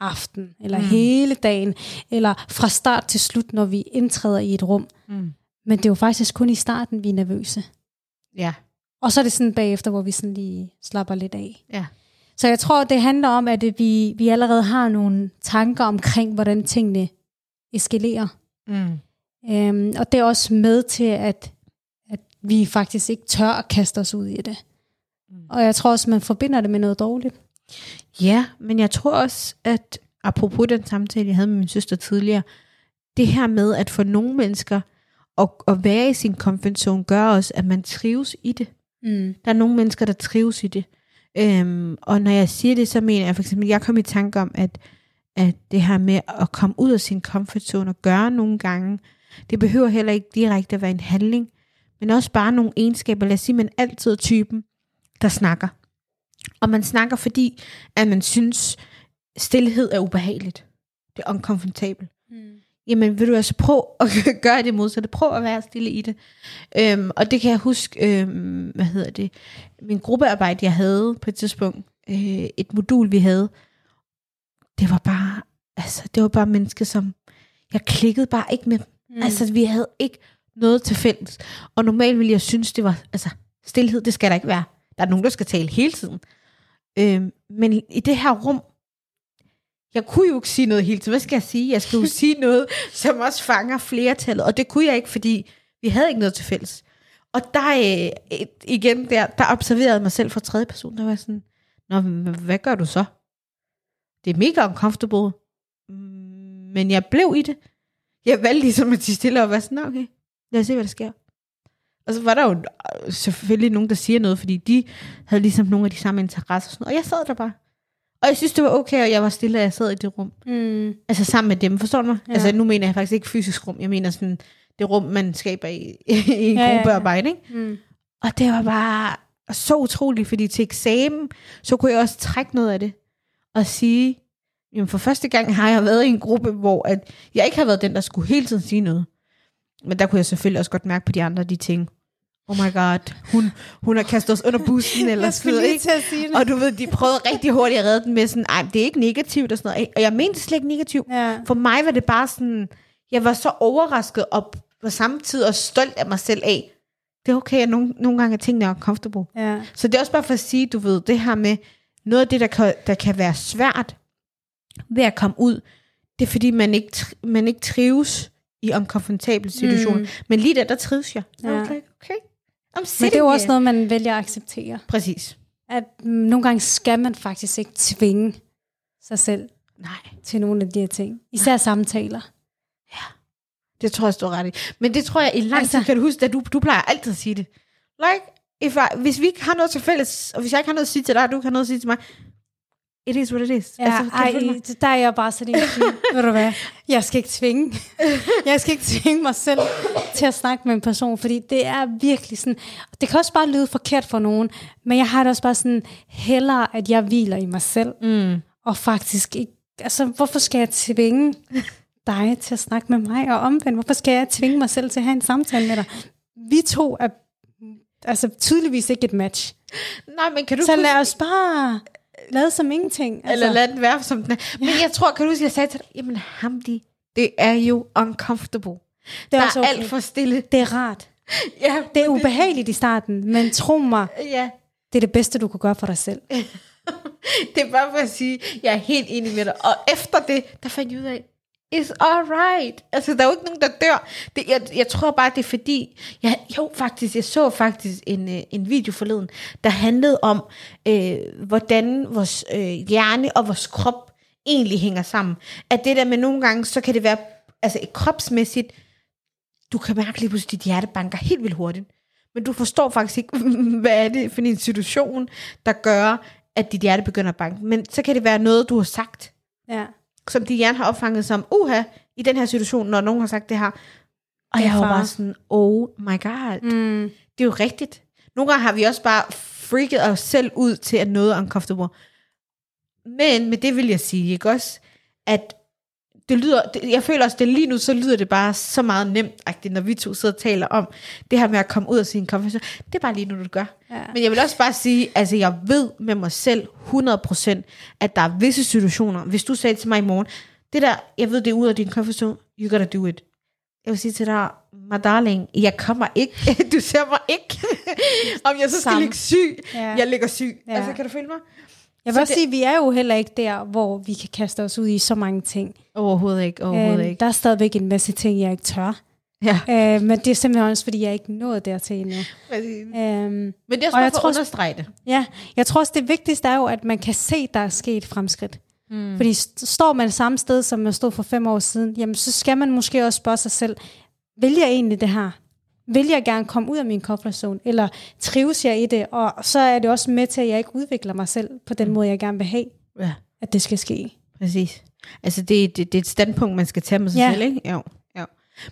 S1: aften, eller mm. hele dagen, eller fra start til slut, når vi indtræder i et rum.
S2: Mm.
S1: Men det er jo faktisk kun i starten, vi er nervøse.
S2: Ja.
S1: Og så er det sådan bagefter, hvor vi sådan lige slapper lidt af.
S2: Ja.
S1: Så jeg tror, det handler om, at vi, vi allerede har nogle tanker omkring, hvordan tingene eskalerer.
S2: Mm.
S1: Øhm, og det er også med til, at, at vi faktisk ikke tør at kaste os ud i det. Mm. Og jeg tror også, man forbinder det med noget dårligt.
S2: Ja, men jeg tror også, at apropos den samtale, jeg havde med min søster tidligere, det her med, at for nogle mennesker, at, at være i sin comfort zone, gør også, at man trives i det.
S1: Mm.
S2: Der er nogle mennesker, der trives i det. Øhm, og når jeg siger det, så mener jeg for eksempel, jeg kom i tanke om, at, at det her med at komme ud af sin comfort zone og gøre nogle gange, det behøver heller ikke direkte at være en handling, men også bare nogle egenskaber. Lad os sige, man altid er typen, der snakker. Og man snakker, fordi at man synes, stillhed er ubehageligt. Det er unkomfortabelt.
S1: Mm.
S2: Jamen, vil du altså prøve at gøre det modsatte? Prøv at være stille i det. Øhm, og det kan jeg huske, øhm, hvad hedder det, min gruppearbejde, jeg havde på et tidspunkt, øh, et modul, vi havde, det var bare, altså, det var bare mennesker, som, jeg klikkede bare ikke med. Mm. Altså, vi havde ikke noget til fælles. Og normalt ville jeg synes, det var, altså, stillhed, det skal der ikke være. Der er nogen, der skal tale hele tiden. Øhm, men i det her rum, jeg kunne jo ikke sige noget hele tiden. Hvad skal jeg sige? Jeg skal jo sige noget, som også fanger flertallet. Og det kunne jeg ikke, fordi vi havde ikke noget til fælles. Og der øh, igen der, der observerede mig selv fra tredje person. Der var sådan, Nå, hvad gør du så? Det er mega uncomfortable. Men jeg blev i det. Jeg valgte ligesom at sige stille og være sådan, okay, lad os se, hvad der sker. Og så var der jo selvfølgelig nogen, der siger noget, fordi de havde ligesom nogle af de samme interesser. Og, sådan, og jeg sad der bare. Og jeg synes, det var okay, og jeg var stille, og jeg sad i det rum.
S1: Mm.
S2: Altså sammen med dem, forstår du mig?
S1: Ja.
S2: Altså nu mener jeg faktisk ikke fysisk rum, jeg mener sådan det rum, man skaber i, i en
S1: Ja,
S2: gruppearbejde, ikke?
S1: Mm.
S2: Og det var bare så utroligt, fordi til eksamen, så kunne jeg også trække noget af det, og sige, jamen for første gang har jeg været i en gruppe, hvor at jeg ikke har været den, der skulle hele tiden sige noget. Men der kunne jeg selvfølgelig også godt mærke på de andre, de ting, oh my god, hun, hun har kastet os under bussen, eller sådan noget, ikke? Og du ved, de prøvede rigtig hurtigt at redde den med sådan, ej, det er ikke negativt og sådan noget. Og jeg mente slet ikke negativt.
S1: Ja.
S2: For mig var det bare sådan, jeg var så overrasket og på samme tid og stolt af mig selv af, det er okay, at nogle, nogle gange er tingene er comfortable.
S1: Ja.
S2: Så det er også bare for at sige, du ved, det her med, noget af det, der kan, der kan være svært ved at komme ud, det er fordi, man ikke, man ikke trives i uncomfortable situationer. Mm. Men lige der, der trives jeg.
S1: Ja.
S2: okay, okay.
S1: Men det er jo også noget, man vælger at acceptere.
S2: Præcis.
S1: At mm, nogle gange skal man faktisk ikke tvinge sig selv
S2: Nej.
S1: til nogle af de her ting. Især samtaler.
S2: Det tror jeg, står ret i. Men det tror jeg i lang
S1: Altså-
S2: tid, kan du huske, at du, du plejer altid at sige det. Like, if I, hvis vi ikke har noget til fælles, og hvis jeg ikke har noget at sige til dig, og du ikke har noget at sige til mig, it is what it is.
S1: Ja,
S2: altså,
S1: ej, der er jeg bare sådan en ved du hvad, jeg skal ikke tvinge, jeg skal ikke tvinge mig selv til at snakke med en person, fordi det er virkelig sådan, det kan også bare lyde forkert for nogen, men jeg har det også bare sådan, hellere at jeg hviler i mig selv,
S2: Mm.
S1: og faktisk ikke, altså hvorfor skal jeg tvinge dig til at snakke med mig, og omvendt, hvorfor skal jeg tvinge mig selv til at have en samtale med dig? Vi to er altså tydeligvis ikke et match.
S2: Nej, men kan du
S1: Så lad os bare lade som ingenting.
S2: Altså. Eller lad den være som den er. Men jeg tror, kan du huske, jeg sagde til dig, jamen Hamdi, det er jo uncomfortable.
S1: det
S2: Der
S1: er
S2: er
S1: også okay.
S2: alt for stille.
S1: Det er rart.
S2: Ja,
S1: Det er ubehageligt i starten, men tro mig,
S2: ja.
S1: det er det bedste, du kan gøre for dig selv.
S2: Det er bare for at sige, jeg er helt enig med dig. Og efter det, der fandt jeg ud af, it's alright. Altså, der er jo ikke nogen, der dør. Det, jeg, jeg tror bare, det er fordi, jeg, jo faktisk, jeg så faktisk en, øh, en video forleden, der handlede om, øh, hvordan vores øh, hjerne og vores krop egentlig hænger sammen. At det der med nogle gange, så kan det være, altså kropsmæssigt, du kan mærke lige pludselig, at dit hjerte banker helt vildt hurtigt. Men du forstår faktisk ikke, hvad er det for en situation, der gør, at dit hjerte begynder at banke. Men så kan det være noget, du har sagt,
S1: Ja
S2: som dit hjerne har opfanget som, uha, i den her situation, når nogen har sagt det her. Og jeg var bare sådan, oh my god,
S1: Mm.
S2: det er jo rigtigt. Nogle gange har vi også bare freaket os selv ud til at noget er uncomfortable. Men med det vil jeg sige, ikke også, at det lyder, det, jeg føler også, det lige nu, så lyder det bare så meget nemt, når vi to sidder og taler om det her med at komme ud af sin zone. Det er bare lige nu, du gør.
S1: Ja.
S2: Men jeg vil også bare sige, altså jeg ved med mig selv 100%, at der er visse situationer, hvis du sagde til mig i morgen, det der, jeg ved, det er ud af din zone, you gotta do it. Jeg vil sige til dig, my darling, jeg kommer ikke, du ser mig ikke, om jeg så skal
S1: Samme.
S2: ligge syg,
S1: Ja.
S2: jeg ligger syg.
S1: Ja.
S2: Altså, kan du følge mig?
S1: Jeg
S2: Så
S1: vil også
S2: det-
S1: sige, at vi er jo heller ikke der, hvor vi kan kaste os ud i så mange ting.
S2: Overhovedet ikke, overhovedet
S1: Øhm,
S2: ikke.
S1: Der er stadigvæk en masse ting, jeg ikke tør.
S2: Ja.
S1: Øh, men det er simpelthen også, fordi jeg ikke nået dertil endnu. Øhm,
S2: Men det er også bare for
S1: tror
S2: at understrege det.
S1: ja, jeg tror også, det vigtigste er jo, at man kan se, der er sket fremskridt. Mm. Fordi st- står man samme sted, som man stod for fem år siden, jamen så skal man måske også spørge sig selv, vil jeg egentlig det her? Vil jeg gerne komme ud af min comfort zone? Eller trives jeg i det? Og så er det også med til, at jeg ikke udvikler mig selv på den måde, jeg gerne vil have,
S2: Ja.
S1: at det skal ske.
S2: Præcis. Altså, det, det, det er et standpunkt, man skal tage med sig
S1: Ja.
S2: selv, ikke? Jo. jo.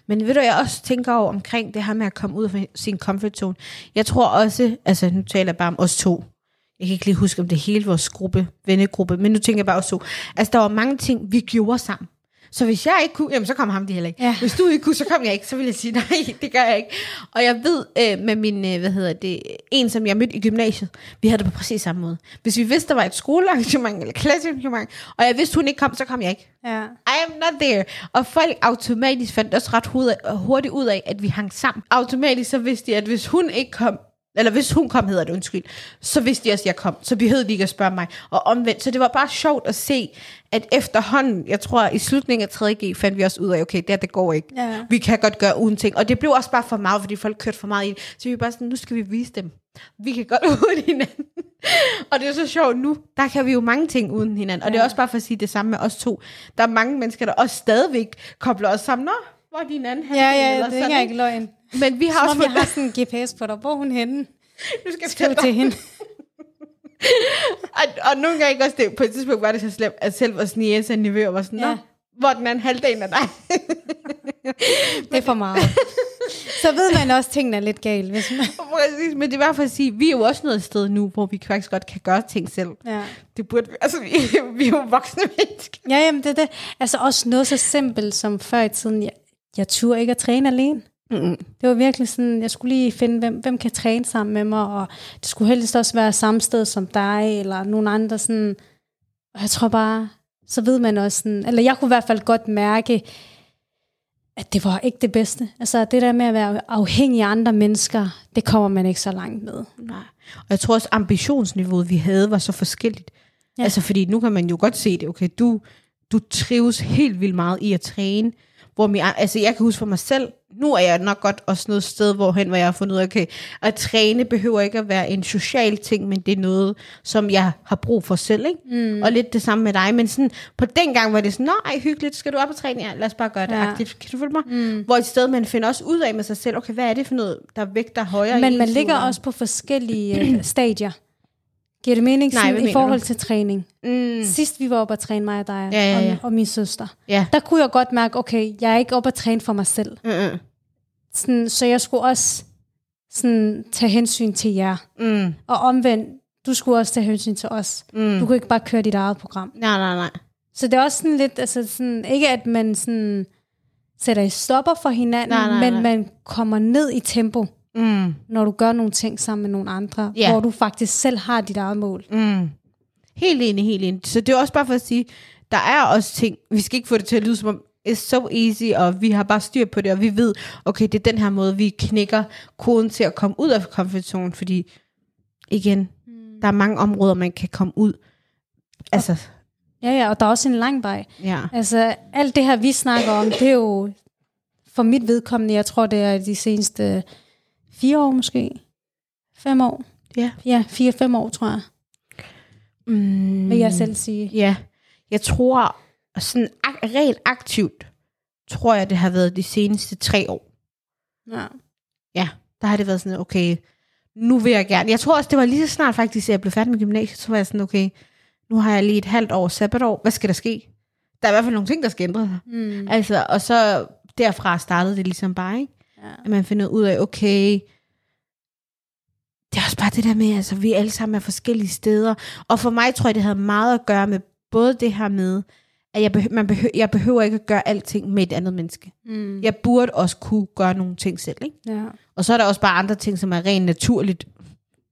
S2: Men ved du, jeg også tænker over omkring det her med at komme ud af sin comfort zone. Jeg tror også, altså nu taler jeg bare om os to. Jeg kan ikke lige huske, om det hele vores gruppe, vennegruppe, men nu tænker jeg bare os to. Altså, der var mange ting, vi gjorde sammen. Så hvis jeg ikke kunne, jamen så kom ham de heller ikke.
S1: Ja.
S2: Hvis du ikke kunne, så kom jeg ikke. Så ville jeg sige, nej, det gør jeg ikke. Og jeg ved øh, med min, øh, hvad hedder det, en som jeg mødte i gymnasiet, vi havde det på præcis samme måde. Hvis vi vidste, der var et skolearrangement eller klassearrangement, og jeg vidste, hun ikke kom, så kom jeg ikke.
S1: Ja.
S2: I am not there. Og folk automatisk fandt også ret hurtigt ud af, at vi hang sammen. Automatisk så vidste de, at hvis hun ikke kom, eller hvis hun kom, hedder det, undskyld, så vidste de også, at jeg kom. Så behøvede de ikke at spørge mig. Og omvendt. Så det var bare sjovt at se, at efterhånden, jeg tror i slutningen af 3G, fandt vi også ud af, okay, det her, det går ikke.
S1: Ja.
S2: Vi kan godt gøre uden ting. Og det blev også bare for meget, fordi folk kørte for meget i det. Så vi var bare sådan, nu skal vi vise dem. Vi kan godt uden hinanden. og det er så sjovt nu, der kan vi jo mange ting uden hinanden. Og det er
S1: Ja.
S2: også bare for at sige det samme med os to. Der er mange mennesker, der også stadigvæk kobler os sammen. Nå, hvor er din anden
S1: Ja,
S2: halvdel,
S1: ja,
S2: eller
S1: det er ikke løgn.
S2: Men vi har
S1: Som
S2: også
S1: jeg
S2: fået
S1: har sådan en GPS på dig. Hvor er hun henne?
S2: nu skal jeg
S1: Skriv til hende.
S2: Og, og nogle gange også det, på et tidspunkt var det så slemt, at selv vores niece og nevøer var sådan,
S1: Ja.
S2: hvor den anden halvdel af dig?
S1: Det er for meget. Så ved man også, at tingene er lidt galt. Hvis man...
S2: Præcis, men det er bare for at sige, vi er jo også noget sted nu, hvor vi faktisk godt kan gøre ting selv.
S1: Ja.
S2: Det burde vi, altså vi, vi er jo voksne mennesker.
S1: Ja, jamen det er det. Altså også noget så simpelt som før i tiden. Jeg, jeg turde ikke at træne alene.
S2: Mm-hmm.
S1: Det var virkelig sådan, jeg skulle lige finde, hvem, hvem kan træne sammen med mig, og det skulle helst også være samme sted som dig, eller nogen andre sådan. Og jeg tror bare, så ved man også sådan, eller jeg kunne i hvert fald godt mærke, at det var ikke det bedste. Altså det der med at være afhængig af andre mennesker, det kommer man ikke så langt med.
S2: Nej. Og jeg tror også, ambitionsniveauet, vi havde, var så forskelligt. Ja. Altså, fordi nu kan man jo godt se det, okay, du, du trives helt vildt meget i at træne, hvor mi, altså jeg kan huske for mig selv, nu er jeg nok godt også noget sted, hvorhen, hvor jeg har fundet ud af, okay, at træne behøver ikke at være en social ting, men det er noget, som jeg har brug for selv, ikke? Mm. Og lidt det samme med dig, men sådan, på den gang var det sådan, nej, hyggeligt, skal du op og træne? Ja, lad os bare gøre det
S1: Ja.
S2: aktivt. Kan du følge mig? Mm. Hvor et sted, man finder også ud af med sig selv, okay, hvad er det for noget, der vægter højere i
S1: Men man ligger
S2: og-
S1: også på forskellige øh, stadier. Giver det mening
S2: Nej,
S1: sådan, i forhold
S2: du?
S1: til træning?
S2: Mm.
S1: Sidst vi var oppe at træne mig og dig
S2: Ja, ja, ja.
S1: Og, og min søster,
S2: Ja.
S1: der kunne jeg godt mærke, okay, jeg er ikke oppe at træne for mig selv.
S2: Mm-mm.
S1: Sådan, så jeg skulle også sådan, tage hensyn til jer.
S2: Mm.
S1: Og omvendt, du skulle også tage hensyn til os.
S2: Mm.
S1: Du kunne ikke bare køre dit eget program.
S2: Nej, nej, nej.
S1: Så det er også sådan lidt, altså sådan, ikke at man sådan sætter i stopper for hinanden,
S2: Nej, nej,
S1: men
S2: nej.
S1: man kommer ned i tempo,
S2: Mm.
S1: når du gør nogle ting sammen med nogle andre,
S2: Ja.
S1: hvor du faktisk selv har dit eget mål.
S2: Mm. Helt enig, helt enig. Så det er også bare for at sige, der er også ting, vi skal ikke få det til at lyde som om, it's so easy, og vi har bare styr på det, og vi ved, okay, det er den her måde, vi knækker koden til at komme ud af comfort zone, fordi igen, mm. der er mange områder, man kan komme ud. Altså,
S1: Ja, ja, og der er også en lang vej.
S2: ja.
S1: Altså, alt det her, vi snakker om, det er jo for mit vedkommende, jeg tror, det er de seneste fire år måske. Fem år.
S2: Ja.
S1: Ja, fire-fem år, tror jeg,
S2: Mm.
S1: vil jeg selv sige.
S2: Ja, jeg tror, sådan ak- rent aktivt, tror jeg, det har været de seneste tre år.
S1: Ja.
S2: Ja, der har det været sådan, okay, nu vil jeg gerne. Jeg tror også, det var lige så snart faktisk, at jeg blev færdig med gymnasiet, så var jeg sådan, okay, nu har jeg lige et halvt år sabbatår. Hvad skal der ske? Der er i hvert fald nogle ting, der skal ændre sig.
S1: Mm.
S2: Altså, og så derfra startede det ligesom bare, ikke?
S1: Ja.
S2: At man finder ud af, okay, det er også bare det der med, altså vi alle sammen er forskellige steder. Og for mig tror jeg, det havde meget at gøre med både det her med, at jeg, behø- man behø- jeg behøver ikke at gøre alting med et andet menneske.
S1: Mm.
S2: Jeg burde også kunne gøre nogle ting selv, ikke?
S1: ja.
S2: Og så er der også bare andre ting, som er rent naturligt.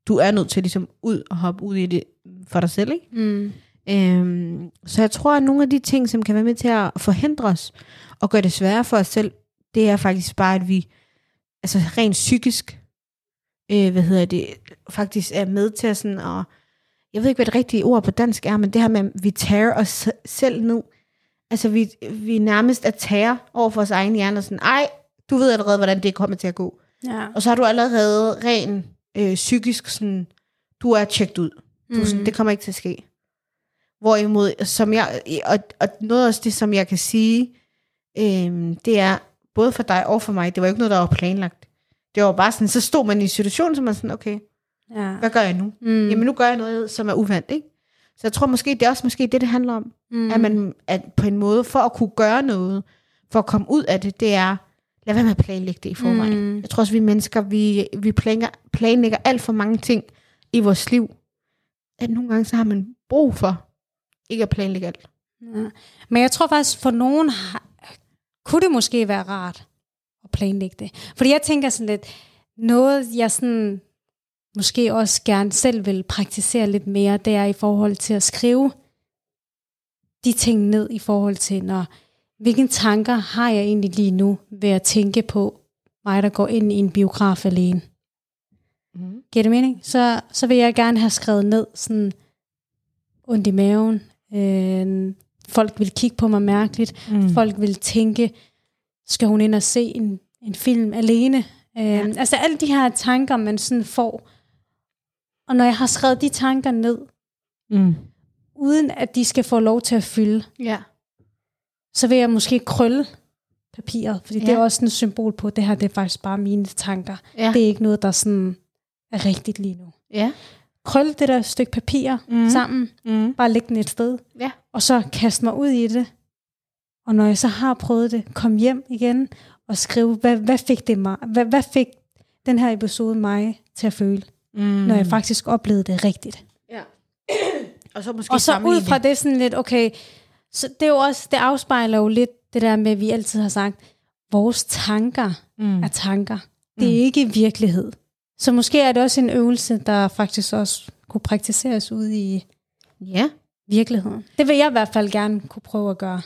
S2: Du er nødt til ligesom ud og hoppe ud i det for dig selv, ikke?
S1: Mm.
S2: Øhm, så jeg tror, at nogle af de ting, som kan være med til at forhindre os og gøre det sværere for os selv, det er faktisk bare, at vi altså rent psykisk, øh, hvad hedder det, faktisk er med til at sådan, og jeg ved ikke, hvad det rigtige ord på dansk er, men det her med, at vi tager os selv ned. Altså, vi, vi nærmest er tager over for vores egen hjerne, og sådan, ej, du ved allerede, hvordan det kommer til at gå.
S1: ja.
S2: Og så har du allerede ren øh, psykisk sådan, du er tjekket ud. Du er sådan,
S1: Mm.
S2: det kommer ikke til at ske. Hvorimod, som jeg, og, og noget af det, som jeg kan sige, øhm, det er, både for dig og for mig, det var ikke noget, der var planlagt. Det var bare sådan, så stod man i en situation, som man sådan, okay,
S1: ja.
S2: hvad gør jeg nu?
S1: Mm.
S2: Jamen nu gør jeg noget, som er uvandt, ikke? Så jeg tror måske, det er også måske det, det handler om.
S1: mm.
S2: At man at på en måde, for at kunne gøre noget, for at komme ud af det, det er, lad være med at planlægge det i forvejen.
S1: Mm.
S2: Jeg tror også, vi mennesker, vi, vi planlægger, planlægger alt for mange ting i vores liv, at nogle gange så har man brug for ikke at planlægge alt.
S1: Ja. Men jeg tror faktisk, for nogen kunne det måske være rart at planlægge det. Fordi jeg tænker sådan lidt, noget jeg sådan, måske også gerne selv vil praktisere lidt mere, det er i forhold til at skrive de ting ned i forhold til, når, hvilke tanker har jeg egentlig lige nu ved at tænke på mig, der går ind i en biograf alene.
S2: Mm.
S1: Giver det mening? Så, så vil jeg gerne have skrevet ned sådan ondt i maven. Øh, folk vil kigge på mig mærkeligt.
S2: Mm.
S1: Folk vil tænke, skal hun ind og se en, en film alene? Øh,
S2: Ja.
S1: Altså alle de her tanker, man sådan får. Og når jeg har skrevet de tanker ned,
S2: Mm.
S1: uden at de skal få lov til at fylde,
S2: Ja.
S1: så vil jeg måske krølle papiret, fordi ja. det er også et symbol på, at det her det er faktisk bare mine tanker.
S2: Ja.
S1: Det er ikke noget, der sådan er rigtigt lige nu.
S2: Ja.
S1: Krølle det der stykke papir mm. Sammen,
S2: Mm.
S1: bare lægge den et sted,
S2: Ja.
S1: og så kaste mig ud i det. Og når jeg så har prøvet det, kom hjem igen og skrive, hvad, hvad fik det mig, hvad, hvad fik den her episode mig til at føle,
S2: Mm.
S1: mm. når jeg faktisk oplevede det rigtigt.
S2: Ja. og så måske
S1: Og så ud fra det sådan lidt, okay, så det er jo også, det afspejler jo lidt det der med, at vi altid har sagt, vores tanker
S2: Mm.
S1: er tanker. Det er ikke virkelighed. Så måske er det også en øvelse, der faktisk også kunne praktiseres ud i
S2: Ja.
S1: virkeligheden. Det vil jeg i hvert fald gerne kunne prøve at gøre.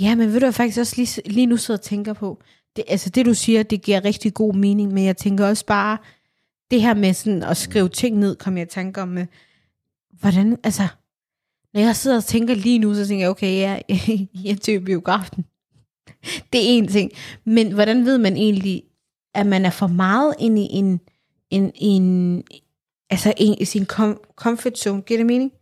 S2: Ja, men ved du, jeg faktisk også lige, lige nu sidder og tænker på? Det, altså det, du siger, det giver rigtig god mening, men jeg tænker også bare, det her med sådan at skrive ting ned, kom jeg i tanke om, hvordan, altså, når jeg sidder og tænker lige nu, så tænker jeg, okay, jeg er til biografen. Det er en ting. Men hvordan ved man egentlig, at man er for meget inde i en, en, en altså en, i sin com, comfort zone? Giver det mening?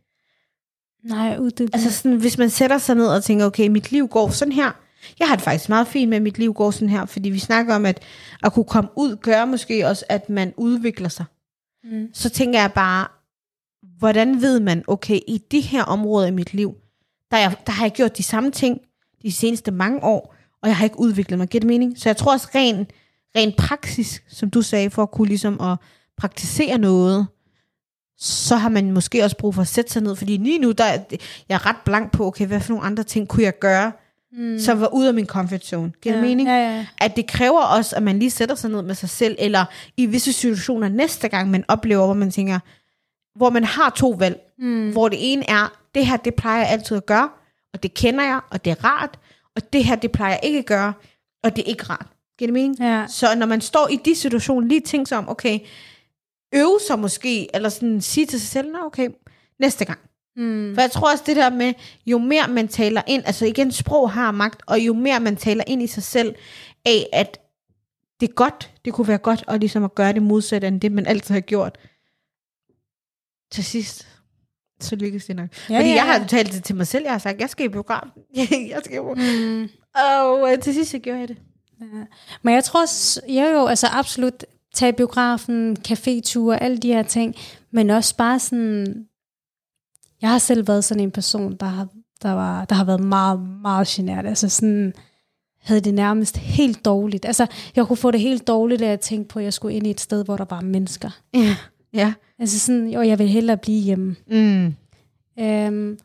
S1: Nej, uddyb.
S2: Altså sådan, hvis man sætter sig ned og tænker, okay, mit liv går sådan her. Jeg har det faktisk meget fint med, at mit liv går sådan her, fordi vi snakker om, at at kunne komme ud, gør måske også, at man udvikler sig.
S1: Mm.
S2: Så tænker jeg bare, hvordan ved man, okay, i de her områder i mit liv, der, er, jeg- der har jeg gjort de samme ting de seneste mange år, og jeg har ikke udviklet mig. Giver det mening? Så jeg tror også ren, ren praksis, som du sagde, for at kunne ligesom at praktisere noget, så har man måske også brug for at sætte sig ned, fordi lige nu, der, er- jeg er ret blank på, okay, hvad for nogle andre ting kunne jeg gøre, mm. som var ude af min comfort zone. Giver det
S1: ja,
S2: mening?
S1: Ja, ja.
S2: at det kræver også, at man lige sætter sig ned med sig selv, eller i visse situationer næste gang, man oplever, hvor man tænker, hvor man har to valg, mm. hvor det ene er, det her, det plejer jeg altid at gøre, og det kender jeg, og det er rart, og det her, det plejer jeg ikke at gøre, og det er ikke rart. Giver det mening?
S1: Ja.
S2: Så når man står i de situationer, lige tænke sig om, okay, øve sig måske, eller sådan sige til sig selv, nå okay, næste gang.
S1: Mm.
S2: For jeg tror også det der med, jo mere man taler ind, altså igen, sprog har magt, og jo mere man taler ind i sig selv, af at det er godt, det kunne være godt, og ligesom at gøre det modsatte, end det man altid har gjort. Til sidst, så lykkes det nok.
S1: Ja,
S2: Fordi
S1: ja,
S2: jeg har
S1: ja.
S2: talt det til mig selv, jeg har sagt, jeg skal i biografen. jeg skal i biografen.
S1: Mm.
S2: Og øh, til sidst, så gjorde jeg det.
S1: Ja. Men jeg tror, jeg jo altså absolut tage biografen, caféture, alle de her ting, men også bare sådan, jeg har selv været sådan en person, der har, der var, der har været meget, meget genert. Altså sådan, havde det nærmest helt dårligt. Altså, jeg kunne få det helt dårligt, da jeg tænkte på, at jeg skulle ind i et sted, hvor der var mennesker.
S2: Ja. Ja.
S1: Altså sådan, jo, jeg vil hellere blive hjemme.
S2: Mm.
S1: Øhm,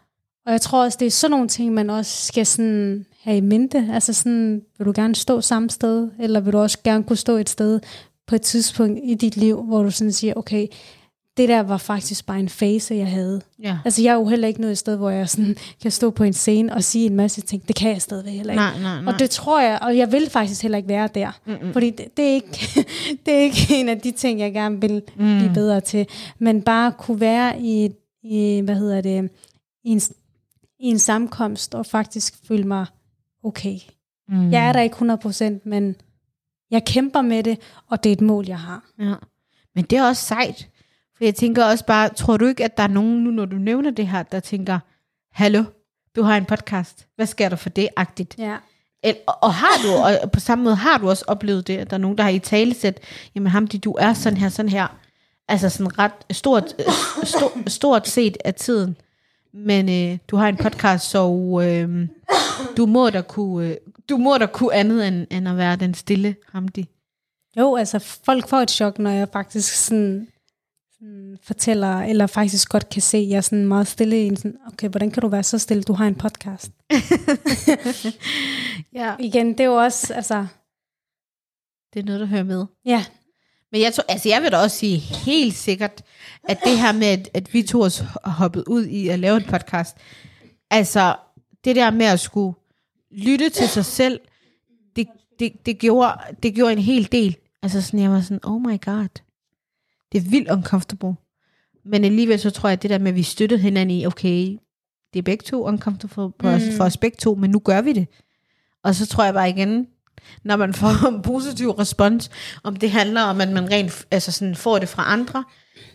S1: og jeg tror også, det er sådan nogle ting, man også skal sådan have i mente. Altså sådan, vil du gerne stå samme sted, eller vil du også gerne kunne stå et sted på et tidspunkt i dit liv, hvor du sådan siger, okay, det der var faktisk bare en fase, jeg havde.
S2: Ja.
S1: Altså jeg er jo heller ikke noget sted, hvor jeg sådan kan stå på en scene og sige en masse ting. Det kan jeg stadigvæk heller ikke.
S2: Nej, nej, nej.
S1: Og det tror jeg, og jeg vil faktisk heller ikke være der.
S2: Mm-mm.
S1: Fordi det, det, er ikke, det er ikke en af de ting, jeg gerne vil mm. blive bedre til. Men bare kunne være i, i hvad hedder det, i en, i en sammenkomst og faktisk føle mig okay.
S2: Mm.
S1: Jeg er der ikke 100%, men jeg kæmper med det, og det er et mål, jeg har.
S2: Ja. Men det er også sejt. For jeg tænker også bare, tror du ikke, at der er nogen, nu når du nævner det her, der tænker, hallo, du har en podcast, hvad sker der for det, agtigt?
S1: Ja.
S2: El, og, og har du, og på samme måde har du også oplevet det, at der er nogen, der har i tale set, jamen ham, de, du er sådan her, sådan her. Altså sådan ret stort, øh, stort, stort set af tiden. Men øh, du har en podcast, så øh, du må da kunne, øh, du må da kunne andet end, end at være den stille Hamdi.
S1: Jo, altså folk får et chok, når jeg faktisk sådan, sådan fortæller, eller faktisk godt kan se, at jeg er sådan meget stille i en sådan, okay, hvordan kan du være så stille, du har en podcast?
S2: Ja.
S1: Igen, det er jo også, altså,
S2: Det er noget, der hører med.
S1: ja,
S2: Men jeg, tror, altså jeg vil da også sige helt sikkert, at det her med, at, at vi to os har hoppet ud i at lave en podcast, altså det der med at skulle lytte til sig selv, det, det, det, gjorde, det gjorde en hel del. Altså sådan, jeg var sådan, oh my god, det er vildt uncomfortable. Men alligevel så tror jeg, at det der med, at vi støttede hinanden i, okay, det er begge to uncomfortable for, os,
S1: Mm.
S2: for os begge to, men nu gør vi det. Og så tror jeg bare igen, når man får en positiv respons, om det handler om, at man rent altså sådan får det fra andre,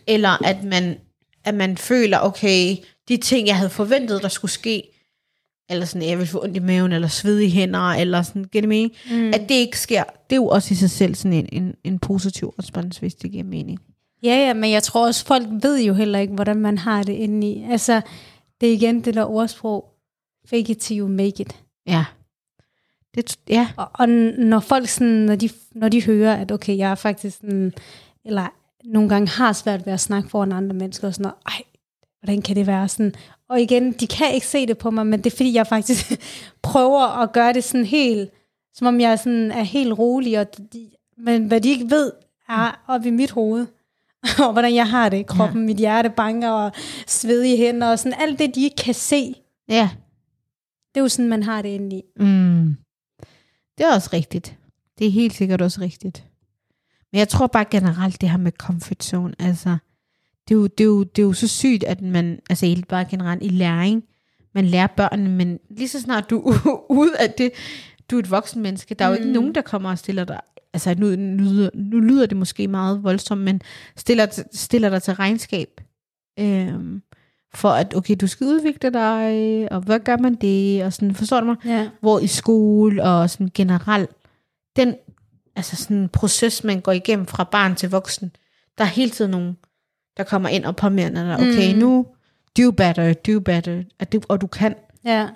S2: eller at man, at man føler, okay, de ting, jeg havde forventet, der skulle ske, eller sådan, jeg vil få ondt i maven, eller sved i hænder, eller sådan, giver det mening? Mm. At det ikke sker, det er jo også i sig selv sådan en, en, en positiv respons, hvis det giver mening.
S1: Ja, ja, men jeg tror også, folk ved jo heller ikke, hvordan man har det inde i. Altså, det er igen det der ordsprog, fake it till you make it.
S2: Ja. Det, ja.
S1: Og, og når folk sådan, når de, når de hører, at okay, jeg er faktisk sådan, eller nogle gange har svært ved at snakke foran andre mennesker, og sådan noget, ej, hvordan kan det være sådan? Og igen, de kan ikke se det på mig, men det er fordi, jeg faktisk prøver at gøre det sådan helt, som om jeg sådan er helt rolig, og de, men hvad de ikke ved, er oppe i mit hoved. og hvordan jeg har det i kroppen, ja. mit hjerte banker og svedige hænder, og sådan alt det, de ikke kan se,
S2: Ja.
S1: det er jo sådan, man har det inde i.
S2: Mm. Det er også rigtigt. Det er helt sikkert også rigtigt. Men jeg tror bare generelt, det her med comfort zone, altså, det er jo, det er jo, det er jo så sygt, at man, altså helt bare generelt i læring, man lærer børnene, men lige så snart du er ude af det, du er et voksen menneske, der er jo ikke
S1: Mm.
S2: nogen, der kommer og stiller dig, altså nu, nu, lyder- nu lyder det måske meget voldsomt, men stiller, stiller dig til regnskab, øhm, for at, okay, du skal udvikle dig, og hvad gør man det, og sådan, forstår du mig?
S1: Ja.
S2: hvor i skole og sådan generelt, den altså sådan proces, man går igennem fra barn til voksen, der er hele tiden nogle, der kommer ind og påminder dig, okay, mm. nu do better, do better, at du, og du kan,
S1: Ja.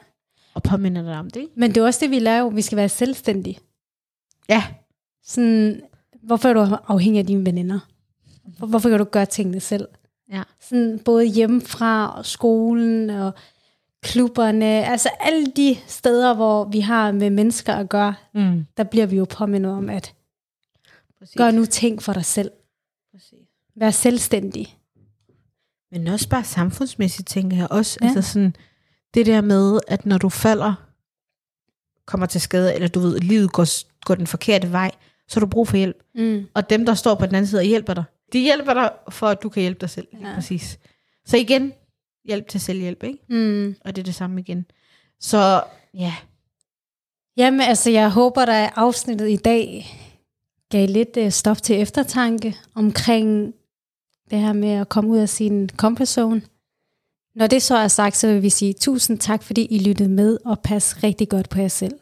S2: og påminder dig om det. ikke?
S1: Men det er også det, vi lærer jo. Vi skal være selvstændige.
S2: Ja,
S1: Sådan, hvorfor er du afhængig af dine veninder? Hvor- Hvorfor kan du gøre tingene selv?
S2: Ja.
S1: Sådan både hjemmefra og skolen og klubberne. Altså alle de steder, hvor vi har med mennesker at gøre,
S2: Mm.
S1: der bliver vi jo påmindet om, at
S2: Præcis.
S1: gør nu ting for dig selv.
S2: Præcis.
S1: Vær selvstændig.
S2: Men også bare samfundsmæssigt, tænker jeg også.
S1: Ja.
S2: Altså sådan, det der med, at når du falder, kommer til skade, eller du ved, livet går, går den forkerte vej, så har du brug for hjælp.
S1: Mm.
S2: Og dem, der står på den anden side og hjælper dig, de hjælper dig, for at du kan hjælpe dig selv.
S1: Ja.
S2: Præcis. Så igen, hjælp til selvhjælp, ikke?
S1: Mm.
S2: Og det er det samme igen. Så ja,
S1: Jamen, altså, jeg håber, der afsnittet i dag gav lidt øh, stof til eftertanke omkring det her med at komme ud af sin comfort zone. Når det så er sagt, så vil vi sige tusind tak, fordi I lyttede med, og pas rigtig godt på jer selv.